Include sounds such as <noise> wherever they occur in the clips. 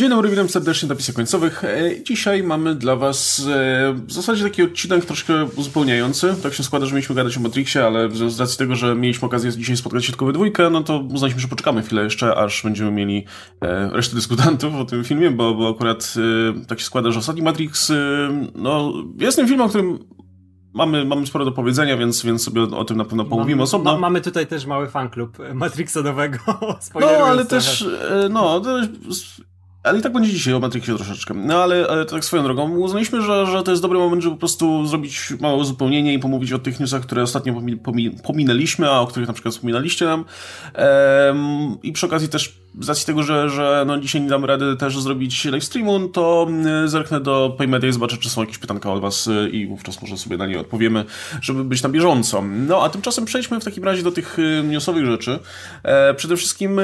Dzień dobry, witam serdecznie na napisach końcowych. E, dzisiaj mamy dla Was e, w zasadzie taki odcinek troszkę uzupełniający. Tak się składa, że mieliśmy gadać o Matrixie, ale z racji tego, że mieliśmy okazję dzisiaj spotkać się tylko we dwójkę, no to uznaliśmy, że poczekamy chwilę jeszcze, aż będziemy mieli e, resztę dyskutantów o tym filmie, bo, bo akurat tak się składa, że ostatni Matrix, no, jest tym filmem, o którym Mamy, mamy sporo do powiedzenia, więc, więc sobie o tym na pewno pomówimy mamy, osobno. Ma, mamy tutaj też mały fanklub Matrixa nowego. <laughs> No, ale też, no, ale i tak będzie dzisiaj o Matrixie troszeczkę. No ale, ale tak swoją drogą, uznaliśmy, że, że to jest dobry moment, żeby po prostu zrobić małe uzupełnienie i pomówić o tych newsach, które ostatnio pomi pomi pominęliśmy, a o których na przykład wspominaliście nam. Ehm, I przy okazji też z racji tego, że, że no dzisiaj nie damy rady też zrobić live streamu, to mm, zerknę do Paymedia i zobaczę, czy są jakieś pytanka od Was y, i wówczas może sobie na nie odpowiemy, żeby być na bieżąco. No, a tymczasem przejdźmy w takim razie do tych y, newsowych rzeczy. E, przede wszystkim e,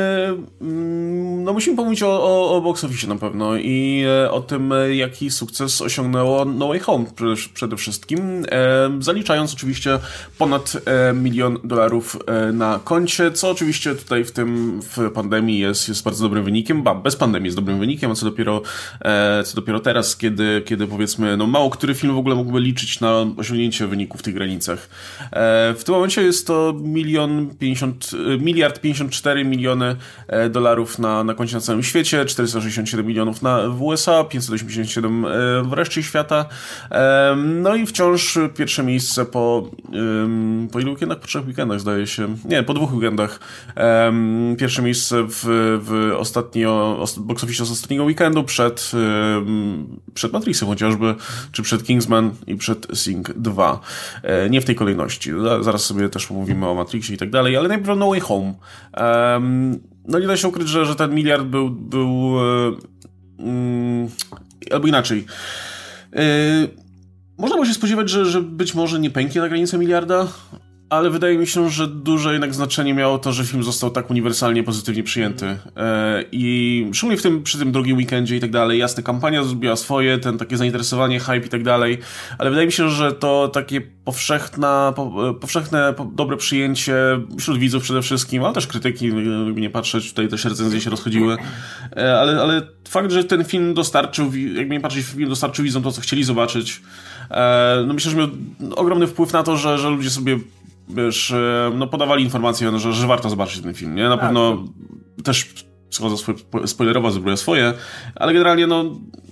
no musimy pomówić o, o, o box office na pewno i e, o tym, jaki sukces osiągnęło No Way Home przede, wszystkim, e, zaliczając oczywiście ponad milion dolarów na koncie, co oczywiście tutaj w tym, w pandemii jest jest, jest bardzo dobrym wynikiem, ba, bez pandemii jest dobrym wynikiem, a co dopiero, e, co dopiero teraz, kiedy, kiedy powiedzmy, no mało który film w ogóle mógłby liczyć na osiągnięcie wyników w tych granicach. E, w tym momencie jest to milion 50, e, miliard 54 miliony e, dolarów na, na koncie na całym świecie, 467 milionów na, w USA, 587 e, w reszcie świata. E, no i wciąż pierwsze miejsce po, po ilu weekendach? Po trzech weekendach zdaje się. Nie, po dwóch weekendach. Pierwsze miejsce w w ostatnio, box office z ostatniego weekendu przed, przed Matrixem chociażby, czy przed Kingsman i przed Sing 2. E, nie w tej kolejności. Zaraz sobie też pomówimy o Matrixie i tak dalej, ale najpierw No Way Home. No nie da się ukryć, że, że ten miliard był, był um, albo inaczej. E, można było się spodziewać, że, że być może nie pęknie na granicę miliarda, ale wydaje mi się, że duże jednak znaczenie miało to, że film został tak uniwersalnie pozytywnie przyjęty. E, I szczególnie w tym, przy tym drugim weekendzie i tak dalej. Jasne, kampania zrobiła swoje, ten takie zainteresowanie, hype i tak dalej, ale wydaje mi się, że to takie powszechna, po, powszechne, po, dobre przyjęcie wśród widzów przede wszystkim, ale też krytyki, jakby nie patrzeć, tutaj też recenzje się rozchodziły, e, ale, ale fakt, że ten film dostarczył, jakby nie patrzeć, film dostarczył widzom to, co chcieli zobaczyć, e, no myślę, że miał ogromny wpływ na to, że, że ludzie sobie wiesz, e, no podawali informacje, no, że, że warto zobaczyć ten film, nie? Na tak. pewno też schodzę spoilerowo, zrobię swoje, ale generalnie no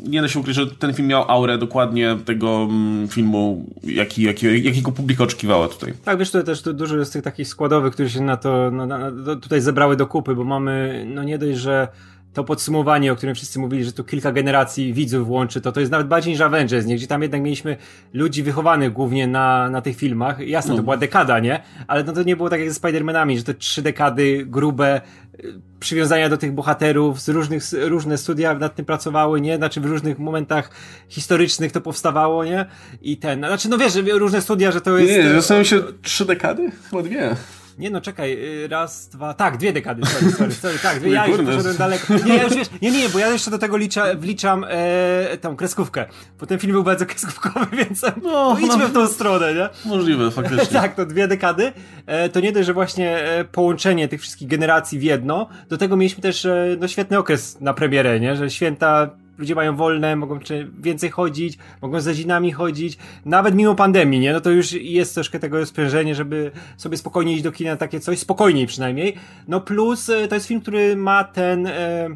nie da się ukryć, że ten film miał aurę dokładnie tego mm, filmu, jaki, jaki, jakiego publika oczekiwała tutaj. Tak, wiesz, to też dużo jest tych takich składowych, które się na to na, na, tutaj zebrały do kupy, bo mamy, no nie dość, że to podsumowanie, o którym wszyscy mówili, że tu kilka generacji widzów włączy, to to jest nawet bardziej niż Avengers, nie? Gdzie tam jednak mieliśmy ludzi wychowanych głównie na, na tych filmach. Jasne, no. to była dekada, nie? Ale no to nie było tak jak ze Spider-Manami, że to trzy dekady grube y, przywiązania do tych bohaterów, z różnych, różne studia nad tym pracowały, nie? Znaczy w różnych momentach historycznych to powstawało, nie? I ten, znaczy no wiesz, różne studia, że to jest... Nie, nie, zastanawiam się trzy dekady? Chyba dwie. Nie no, czekaj, y, raz, dwa, tak, dwie dekady, sorry, sorry, sorry tak, dwie, ja już poszedłem daleko. Nie, ja już wiesz, nie, nie, bo ja jeszcze do tego licza, wliczam e, tą kreskówkę, bo ten film był bardzo kreskówkowy, <laughs> więc no, no idźmy no, w tą stronę, nie? Możliwe, faktycznie. <laughs> tak, to dwie dekady, e, to nie dość, że właśnie e, połączenie tych wszystkich generacji w jedno, do tego mieliśmy też e, no, świetny okres na premierę, nie, że święta ludzie mają wolne, mogą więcej chodzić, mogą z rodzinami chodzić, nawet mimo pandemii, nie? No to już jest troszkę tego sprzężenie, żeby sobie spokojnie iść do kina, takie coś, spokojniej przynajmniej. No plus e, to jest film, który ma ten... E,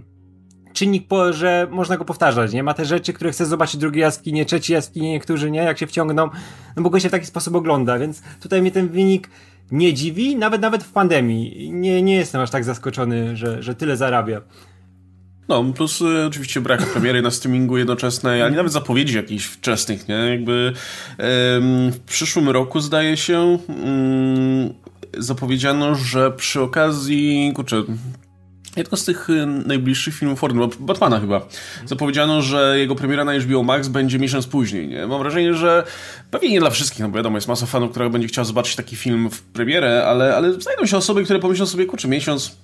czynnik, po, że można go powtarzać, nie? Ma te rzeczy, które chce zobaczyć drugie jaskinie, trzeci jaskinie, niektórzy nie, jak się wciągną, no bo go się w taki sposób ogląda, więc tutaj mnie ten wynik nie dziwi, nawet nawet w pandemii. Nie, nie jestem aż tak zaskoczony, że, że tyle zarabia. No, plus y, oczywiście brak premiery na streamingu jednoczesnej, ale nawet zapowiedzi jakichś wczesnych, nie? Jakby ym, w przyszłym roku zdaje się ym, zapowiedziano, że przy okazji, kurczę, Jedno z tych y, najbliższych filmów Ford, Batmana chyba, zapowiedziano, że jego premiera na HBO Max będzie miesiąc później. Nie? Mam wrażenie, że pewnie nie dla wszystkich, no bo wiadomo, jest masa fanów, która będzie chciała zobaczyć taki film w premierę, ale, ale znajdą się osoby, które pomyślą sobie, kurczę, miesiąc,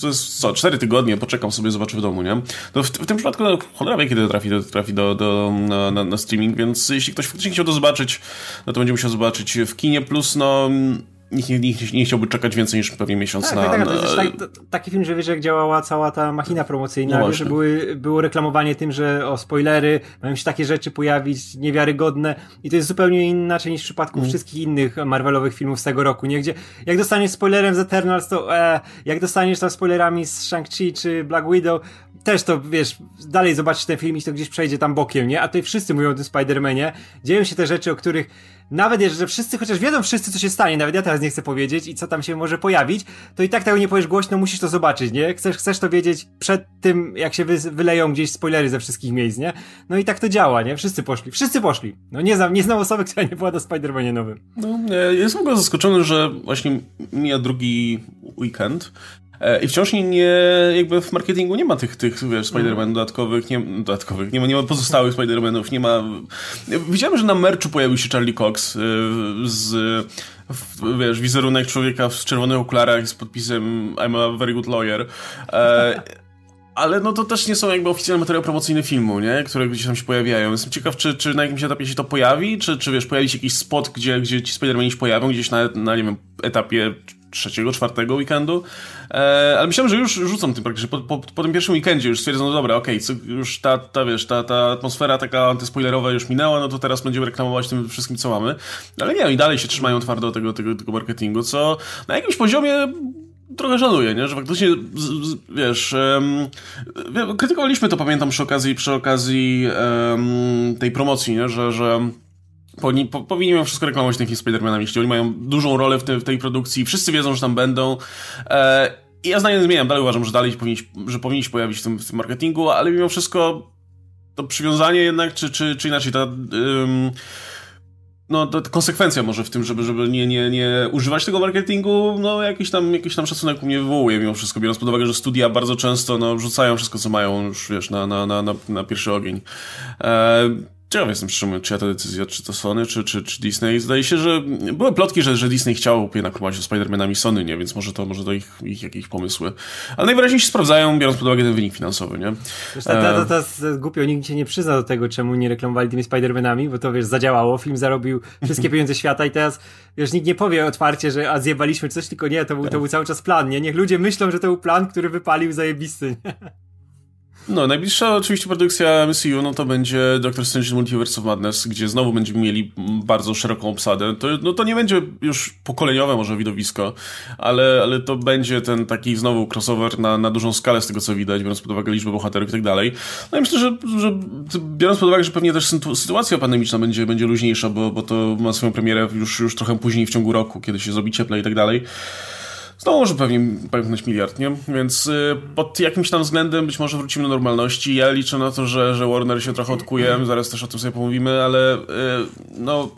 to jest co, cztery tygodnie, poczekam sobie, zobaczę w domu, nie? To w, w tym przypadku no, cholera wie, kiedy trafi, trafi do, do, na, na, na, streaming, więc jeśli ktoś faktycznie chciał to zobaczyć, no to będzie musiał zobaczyć w kinie, plus no nikt, nikt, nie chciałby czekać więcej niż pewnie miesiąc tak, na... Tak, tak, to jest tak, taki film, że wiesz, jak działała cała ta machina promocyjna, no że były, było reklamowanie tym, że o spoilery, mają się takie rzeczy pojawić niewiarygodne i to jest zupełnie inaczej niż w przypadku mm. wszystkich innych Marvelowych filmów z tego roku, nie? Gdzie jak dostaniesz spoilerem z Eternals, to e, jak dostaniesz tam spoilerami z Shang-Chi czy Black Widow, też to, wiesz, dalej zobaczysz ten film i to gdzieś przejdzie tam bokiem, nie? A tutaj wszyscy mówią o tym Spider-Manie, dzieją się te rzeczy, o których nawet jeżeli, że wszyscy, chociaż wiedzą wszyscy, co się stanie, nawet ja teraz nie chcę powiedzieć i co tam się może pojawić, to i tak tego nie powiesz głośno, musisz to zobaczyć, nie? Chcesz, chcesz to wiedzieć przed tym, jak się wy, wyleją gdzieś spoilery ze wszystkich miejsc, nie? No i tak to działa, nie? Wszyscy poszli, wszyscy poszli. No nie znam, nie znam osoby, która nie była na Spider-Manie nowym. No, jestem w ogóle zaskoczony, że właśnie mija drugi weekend I wciąż nie, jakby w marketingu nie ma tych, tych wiesz, Spider-Man dodatkowych, nie, dodatkowych, nie ma, nie ma pozostałych Spider-Manów, nie ma... Widziałem, że na merchu pojawił się Charlie Cox e, z, wiesz, wizerunek człowieka w czerwonych okularach z podpisem I'm a very good lawyer. E, <laughs> ale no to też nie są jakby oficjalne materiały promocyjne filmu, nie? Które gdzieś tam się pojawiają. Jestem ciekaw, czy, czy na jakimś etapie się to pojawi, czy, czy wiesz, pojawi się jakiś spot, gdzie, gdzie ci Spider-Mani się pojawią, gdzieś na, na, nie wiem, etapie trzeciego, czwartego weekendu, e, ale myślałem, że już rzucą tym praktycznie, po, po, po tym pierwszym weekendzie już stwierdzą, no dobra, okej, okay, już ta, ta, wiesz, ta, ta atmosfera taka antyspoilerowa już minęła, no to teraz będziemy reklamować tym wszystkim, co mamy, ale nie, oni dalej się trzymają twardo tego, tego, tego marketingu, co na jakimś poziomie trochę żaluję, nie? że faktycznie, wiesz, um, krytykowaliśmy to, pamiętam, przy okazji, przy okazji um, tej promocji, nie? że, że Powinni, po, powinni wszystko reklamować tym Spider-Manem, jeśli oni mają dużą rolę w, te, w tej produkcji, wszyscy wiedzą, że tam będą. E, I ja zdanie nie zmieniam, dalej uważam, że dalej powinni, że powinni się pojawić w tym, w tym marketingu, ale mimo wszystko to przywiązanie jednak, czy, czy, czy inaczej, ta... Ym, no, konsekwencja może w tym, żeby, żeby nie, nie, nie używać tego marketingu, no jakiś tam, jakiś tam szacunek u mnie wywołuje mimo wszystko, biorąc pod uwagę, że studia bardzo często no, rzucają wszystko, co mają już, wiesz, na, na, na, na pierwszy ogień. E, Ciekaw jestem, czy, czyja to decyzja, czy to Sony, czy, czy, czy Disney. Zdaje się, że były plotki, że, że Disney chciał jednak prowadzić z Spider-Manami Sony, nie? Więc może to, może to ich, ich jakieś pomysły. Ale najwyraźniej się sprawdzają, biorąc pod uwagę ten wynik finansowy, nie? Wiesz, to, to, to głupio, nikt się nie przyzna do tego, czemu nie reklamowali tymi Spider-Manami, bo to, wiesz, zadziałało, film zarobił wszystkie <laughs> pieniądze świata i teraz, wiesz, nikt nie powie otwarcie, że a zjebaliśmy coś, tylko nie, to był, to był cały czas plan, nie? Niech ludzie myślą, że to był plan, który wypalił zajebisty, nie? No, najbliższa oczywiście produkcja MCU, no to będzie Doctor Strange Multiverse of Madness, gdzie znowu będziemy mieli bardzo szeroką obsadę. To, no to nie będzie już pokoleniowe może widowisko, ale, ale to będzie ten taki znowu crossover na, na dużą skalę z tego co widać, biorąc pod uwagę liczbę bohaterów i tak dalej. No i myślę, że, że biorąc pod uwagę, że pewnie też sytuacja pandemiczna będzie, będzie luźniejsza, bo, bo to ma swoją premierę już, już trochę później w ciągu roku, kiedy się zrobi cieplej i tak dalej Może pewnie pęknąć miliard, nie? Więc y, pod jakimś tam względem być może wrócimy do normalności. Ja liczę na to, że, że Warner się trochę odkuje, zaraz też o tym sobie pomówimy, ale y, no...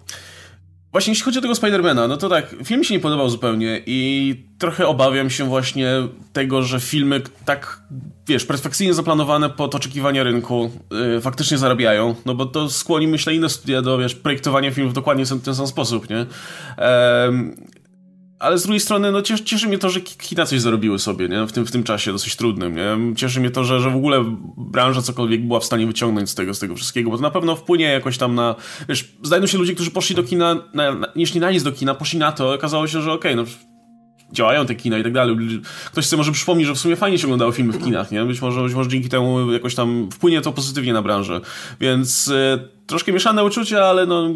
Właśnie jeśli chodzi o tego Spidermana, no to tak, film się nie podobał zupełnie i trochę obawiam się właśnie tego, że filmy tak, wiesz, perfekcyjnie zaplanowane pod oczekiwania rynku yy, faktycznie zarabiają, no bo to skłoni, myślę, inne studia do, wiesz, projektowania filmów dokładnie w ten sam sposób, nie? Ale z drugiej strony, no cieszy, cieszy mnie to, że kina coś zarobiły sobie, nie? W tym, w tym czasie dosyć trudnym, nie? Cieszy mnie to, że, że w ogóle branża cokolwiek była w stanie wyciągnąć z tego, z tego wszystkiego, bo to na pewno wpłynie jakoś tam na, wiesz, znajdą się ludzie, którzy poszli do kina, na, na, jeśli na nic do kina, poszli na to, okazało się, że okej, okay, no działają te kina i tak dalej. Ktoś sobie może przypomni, że w sumie fajnie się oglądało filmy w kinach, nie? Być może, być może dzięki temu jakoś tam wpłynie to pozytywnie na branżę. Więc e, troszkę mieszane uczucia, ale no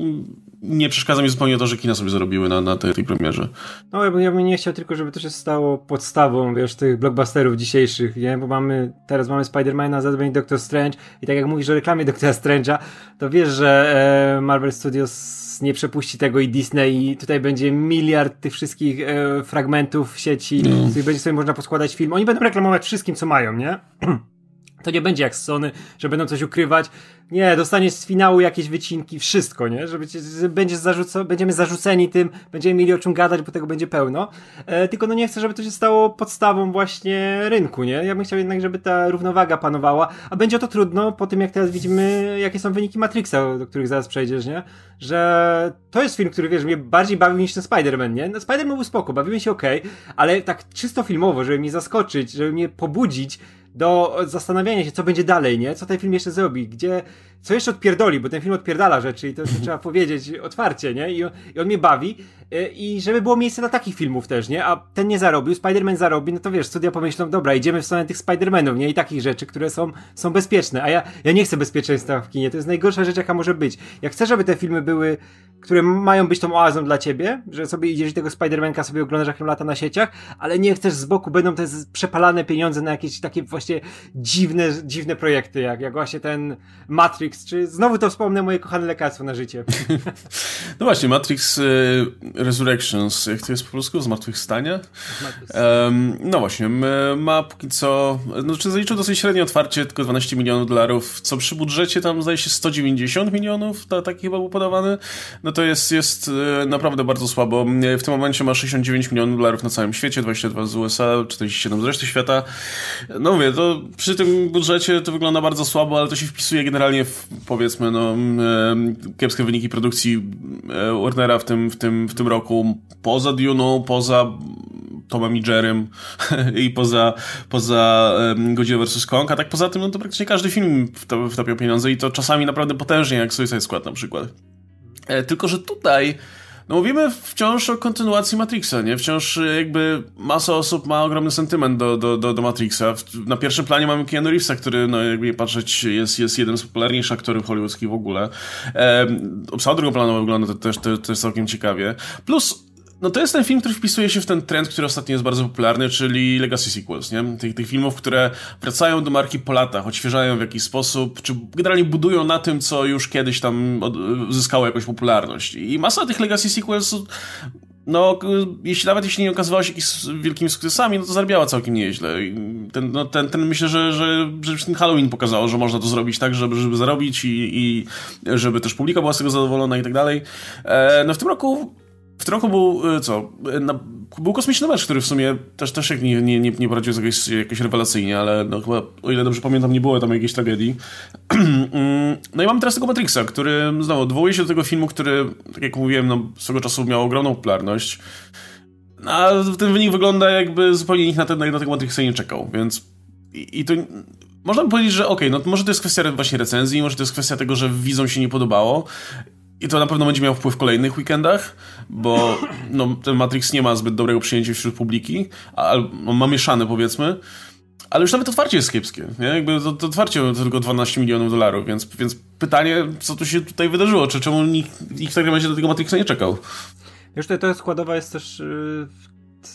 nie przeszkadza mi zupełnie to, że kina sobie zarobiły na, na tej, tej premierze. No ja bym, ja bym nie chciał tylko, żeby to się stało podstawą, wiesz, tych blockbusterów dzisiejszych, nie? Bo mamy, teraz mamy Spidermana, zaraz będzie Doctor Strange i tak jak mówisz o reklamie Doctora Strange'a, to wiesz, że e, Marvel Studios nie przepuści tego i Disney i tutaj będzie miliard tych wszystkich e, fragmentów sieci, no. z których będzie sobie można poskładać film. Oni będą reklamować wszystkim, co mają, nie? <clears throat> To nie będzie jak z Sony, że będą coś ukrywać. Nie, dostaniesz z finału jakieś wycinki, wszystko, nie? Żeby cię, będzie zarzuco, będziemy zarzuceni tym, będziemy mieli o czym gadać, bo tego będzie pełno. E, tylko no nie chcę, żeby to się stało podstawą właśnie rynku, nie? Ja bym chciał jednak, żeby ta równowaga panowała, a będzie to trudno po tym, jak teraz widzimy, jakie są wyniki Matrixa, do których zaraz przejdziesz, nie? Że to jest film, który, wiesz, mnie bardziej bawił niż ten Spider-Man, nie? No, Spider-Man był spoko, bawimy się ok, ale tak czysto filmowo, żeby mnie zaskoczyć, żeby mnie pobudzić, do zastanawiania się, co będzie dalej, nie? Co ten film jeszcze zrobi, gdzie, co jeszcze odpierdoli, bo ten film odpierdala rzeczy i to, to trzeba powiedzieć otwarcie, nie? I on, I on mnie bawi y, i żeby było miejsce na takich filmów też, nie? A ten nie zarobił, Spider-Man zarobi, no to wiesz, studia pomyślą, dobra, idziemy w stronę tych Spider-Manów, nie? I takich rzeczy, które są, są bezpieczne, a ja, ja nie chcę bezpieczeństwa w kinie, to jest najgorsza rzecz, jaka może być. Ja chcę, żeby te filmy były, które mają być tą oazą dla ciebie, że sobie idziesz tego Spider-Manka sobie oglądasz, jak lata na sieciach, ale nie chcesz z boku, będą te przepalane pieniądze na jakieś takie właśnie dziwne, dziwne projekty, jak, jak właśnie ten Matrix, czy znowu to wspomnę moje kochane lekarstwo na życie. <laughs> No właśnie, Matrix y, Resurrections, jak to jest po polsku? Zmartwychwstanie? Um, no właśnie, ma póki co, no czy zaliczył dosyć średnie otwarcie, tylko 12 milionów dolarów, co przy budżecie tam zdaje się 190 milionów, to, taki chyba był podawany, no to jest, jest y, naprawdę bardzo słabo. W tym momencie ma 69 milionów dolarów na całym świecie, 22 z USA, 47 z reszty świata. No mówię, to przy tym budżecie to wygląda bardzo słabo, ale to się wpisuje generalnie w, powiedzmy, no, kiepskie wyniki produkcji e, Warnera w tym, w tym, w tym roku. Poza Dune'ą, poza Tomem i Jerem <laughs> i poza, poza Godzilla vs. Kong, a tak poza tym, no to praktycznie każdy film wtopił pieniądze i to czasami naprawdę potężnie, jak Suicide Squad na przykład. E, tylko, że tutaj no mówimy wciąż o kontynuacji Matrixa, nie? Wciąż y, jakby masa osób ma ogromny sentyment do, do, do, do Matrixa. Na pierwszym planie mamy Keanu Reevesa, który, no jakby patrzeć, jest, jest jednym z popularniejszych aktorów hollywoodzkich w ogóle. E, obsada drugoplanowa wygląda też, to jest całkiem ciekawie. Plus no to jest ten film, który wpisuje się w ten trend, który ostatnio jest bardzo popularny, czyli Legacy Sequels, nie? Tych, tych filmów, które wracają do marki po latach, odświeżają w jakiś sposób, czy generalnie budują na tym, co już kiedyś tam zyskało jakąś popularność. I masa tych Legacy Sequels no, jeśli nawet jeśli nie okazywało się wielkimi sukcesami, no to zarabiała całkiem nieźle. Ten, no, ten, ten myślę, że, że, że ten Halloween pokazało, że można to zrobić tak, żeby, żeby zarobić i, i żeby też publika była z tego zadowolona i tak dalej. E, no w tym roku w tym był, e, co, e, na, był kosmiczny mecz, który w sumie też, też jak nie, nie, nie poradził jakoś, jakoś rewelacyjnie, ale no chyba, o ile dobrze pamiętam, nie było tam jakiejś tragedii. <clears throat> Mm, no i mamy teraz tego Matrixa, który, znowu, odwołuje się do tego filmu, który, tak jak mówiłem, no, swego czasu miał ogromną popularność, a ten wynik wygląda jakby zupełnie nikt na, ten, na tego Matrixa nie czekał, więc i, i to... Można by powiedzieć, że okej, okay, no może to jest kwestia właśnie recenzji, może to jest kwestia tego, że widzom się nie podobało i to na pewno będzie miało wpływ w kolejnych weekendach, bo no, ten Matrix nie ma zbyt dobrego przyjęcia wśród publiki, a no, ma mieszane powiedzmy. Ale już nawet otwarcie jest kiepskie. Nie? Jakby to, to otwarcie to tylko 12 milionów dolarów, więc, więc pytanie, co tu się tutaj wydarzyło? Czy czemu nikt, nikt tak będzie do tego Matrixa nie czekał? Wiesz, to, to składowa jest też yy,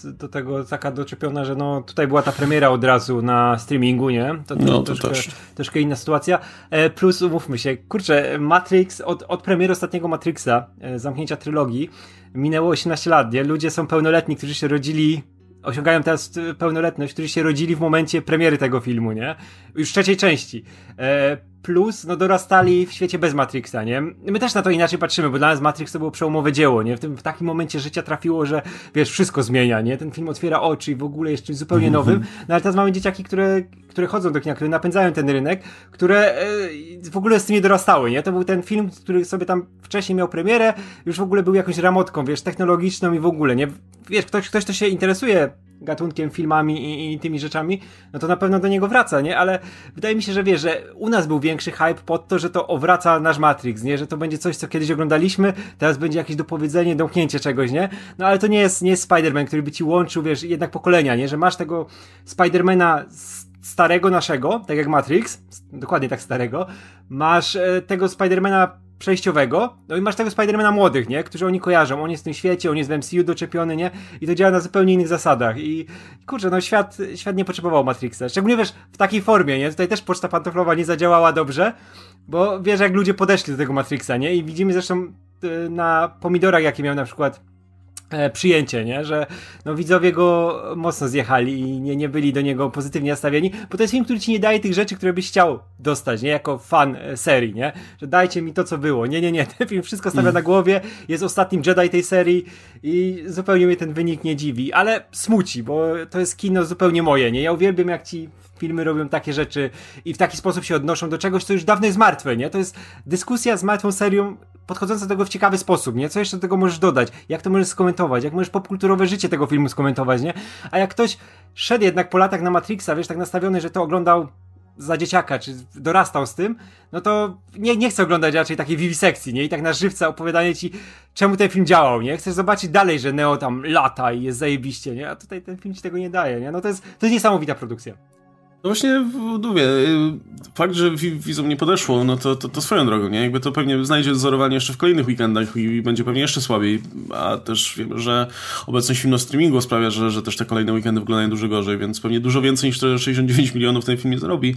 do tego taka doczepiona, że no tutaj była ta premiera od razu na streamingu, nie? To, to, no, to troszkę, też. troszkę inna sytuacja. E, plus umówmy się, kurczę, Matrix, od, od premiery ostatniego Matrixa, e, zamknięcia trylogii, minęło 18 lat, nie? Ludzie są pełnoletni, którzy się rodzili osiągają teraz pełnoletność, którzy się rodzili w momencie premiery tego filmu, nie? Już trzeciej części. E, plus, no dorastali w świecie bez Matrixa, nie? My też na to inaczej patrzymy, bo dla nas Matrix to było przełomowe dzieło, nie? W, tym, w takim momencie życia trafiło, że wiesz, wszystko zmienia, nie? Ten film otwiera oczy i w ogóle jest czymś zupełnie mhm. nowym, no ale teraz mamy dzieciaki, które, które chodzą do kina, które napędzają ten rynek, które e, w ogóle z tym nie dorastały, nie? To był ten film, który sobie tam wcześniej miał premierę, już w ogóle był jakąś ramotką, wiesz, technologiczną i w ogóle, nie? Wiesz, ktoś, ktoś, kto się interesuje gatunkiem, filmami i, i, tymi rzeczami, no to na pewno do niego wraca, nie? Ale wydaje mi się, że wiesz, że u nas był większy hype pod to, że to owraca nasz Matrix, nie? Że to będzie coś, co kiedyś oglądaliśmy, teraz będzie jakieś dopowiedzenie, domknięcie czegoś, nie? No ale to nie jest, nie jest Spider-Man, który by ci łączył, wiesz, jednak pokolenia, nie? Że masz tego Spidermana starego naszego, tak jak Matrix, dokładnie tak starego, masz e, tego Spidermana przejściowego, no i masz tego Spidermana młodych, nie? Którzy oni kojarzą, on jest w tym świecie, on jest w MCU doczepiony, nie? I to działa na zupełnie innych zasadach i kurczę, no świat, świat nie potrzebował Matrixa, szczególnie wiesz, w takiej formie, nie? Tutaj też poczta pantoflowa nie zadziałała dobrze, bo wiesz, jak ludzie podeszli do tego Matrixa, nie? I widzimy zresztą y, na pomidorach, jakie miał na przykład przyjęcie, nie? Że no, widzowie go mocno zjechali i nie, nie byli do niego pozytywnie nastawieni, bo to jest film, który ci nie daje tych rzeczy, które byś chciał dostać, nie? Jako fan e, serii, nie? Że dajcie mi to, co było. Nie, nie, nie. <laughs> Ten film wszystko stawia na głowie, jest ostatnim Jedi tej serii i zupełnie mnie ten wynik nie dziwi, ale smuci, bo to jest kino zupełnie moje, nie? Ja uwielbiam, jak ci filmy robią takie rzeczy i w taki sposób się odnoszą do czegoś, co już dawno jest martwe, nie? To jest dyskusja z martwą serią podchodząca do tego w ciekawy sposób, nie? Co jeszcze do tego możesz dodać? Jak to możesz skomentować? Jak możesz popkulturowe życie tego filmu skomentować, nie? A jak ktoś szedł jednak po latach na Matrixa, wiesz, tak nastawiony, że to oglądał za dzieciaka, czy dorastał z tym, no to nie, nie chcę oglądać raczej takiej wiwisekcji, nie? I tak na żywca opowiadanie ci, czemu ten film działał, nie? Chcesz zobaczyć dalej, że Neo tam lata i jest zajebiście, nie? A tutaj ten film ci tego nie daje, nie? No to jest, to jest niesamowita produkcja. No właśnie, mówię, y, fakt, że Wizom nie podeszło, no to, to, to, swoją drogą, nie? Jakby to pewnie znajdzie wzorowanie jeszcze w kolejnych weekendach i będzie pewnie jeszcze słabiej, a też wiemy, że obecność filmu streamingu sprawia, że, że też te kolejne weekendy wyglądają dużo gorzej, więc pewnie dużo więcej niż te 69 milionów ten film nie zarobi.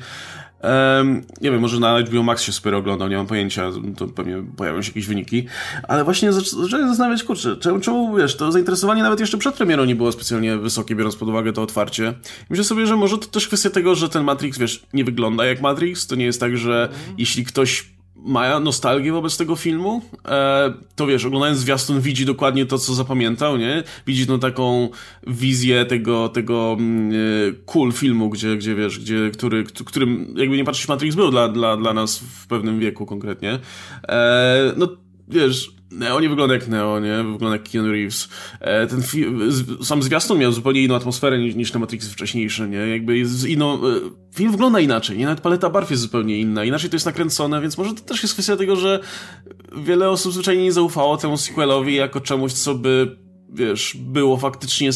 Um, nie wiem, może na HBO Max się super oglądał, nie mam pojęcia, to pewnie pojawią się jakieś wyniki, ale właśnie zacząłem zastanawiać, kurczę, czemu, czemu, wiesz, to zainteresowanie nawet jeszcze przed premierą nie było specjalnie wysokie, biorąc pod uwagę to otwarcie. Myślę sobie, że może to też kwestia tego, że ten Matrix, wiesz, nie wygląda jak Matrix, to nie jest tak, że mm. jeśli ktoś ma nostalgię wobec tego filmu, e, to wiesz, oglądając zwiastun widzi dokładnie to, co zapamiętał, nie? Widzi tą taką wizję tego, tego mm, e, cool filmu, gdzie, gdzie wiesz, gdzie, który, którym jakby nie patrzeć Matrix był dla, dla, dla nas w pewnym wieku konkretnie. E, no, wiesz, Neo nie wygląda jak Neo, nie? Wygląda jak Keanu Reeves. E, ten film, sam zwiastun miał zupełnie inną atmosferę niż, niż te Matrixy wcześniejsze, nie? Jakby jest inną... E, film wygląda inaczej, nie? Nawet paleta barw jest zupełnie inna. Inaczej to jest nakręcone, więc może to też jest kwestia tego, że wiele osób zwyczajnie nie zaufało temu sequelowi jako czemuś, co by wiesz, było faktycznie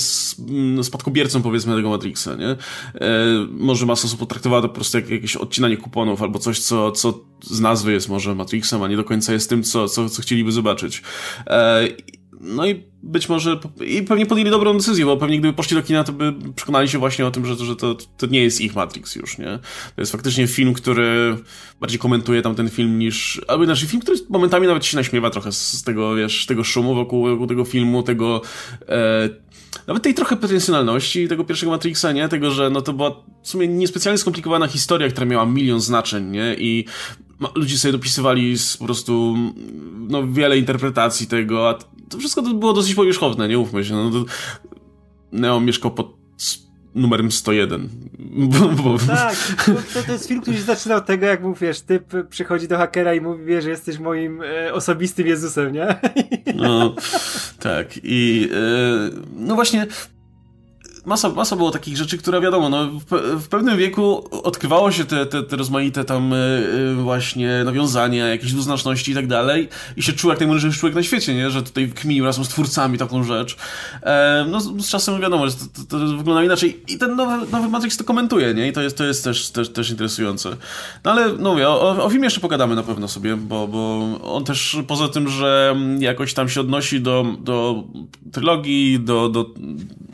mm, spadkobiercą powiedzmy tego Matrixa, nie? E, może masa osób potraktowała to po prostu jak jakieś odcinanie kuponów albo coś, co, co z nazwy jest może Matrixem, a nie do końca jest tym, co, co, co chcieliby zobaczyć. E, no i być może, i pewnie podjęli dobrą decyzję, bo pewnie gdyby poszli do kina, to by przekonali się właśnie o tym, że, że to, to nie jest ich Matrix już, nie? To jest faktycznie film, który bardziej komentuje tam ten film niż, albo inaczej film, który momentami nawet się naśmiewa trochę z tego, wiesz, tego szumu wokół, wokół tego filmu, tego, e, nawet tej trochę pretensjonalności tego pierwszego Matrixa, nie? Tego, że no to była w sumie niespecjalnie skomplikowana historia, która miała milion znaczeń, nie? I ludzie sobie dopisywali po prostu no, wiele interpretacji tego, a to wszystko to było dosyć powierzchowne, nie ufmy się. No, to Neo mieszkał pod numerem 101. <laughs> Tak, to, to jest film, który się zaczyna od tego, jak mówisz, typ przychodzi do hakera i mówi, wie, że jesteś moim e, osobistym Jezusem, nie? No, tak. I e, no właśnie masa, masa było takich rzeczy, które wiadomo, no, w, w pewnym wieku odkrywało się te, te, te rozmaite tam y, właśnie nawiązania, jakieś dwuznaczności i tak dalej i się czuł jak najmądrzejszy człowiek na świecie, nie? Że tutaj kminił razem z twórcami taką rzecz. E, no z, z, czasem wiadomo, że to, to, to, wygląda inaczej i ten nowy, nowy Matrix to komentuje, nie? I to jest, to jest też, też, też interesujące. No ale, no mówię, o, o filmie jeszcze pogadamy na pewno sobie, bo, bo on też poza tym, że jakoś tam się odnosi do, do trylogii, do, do,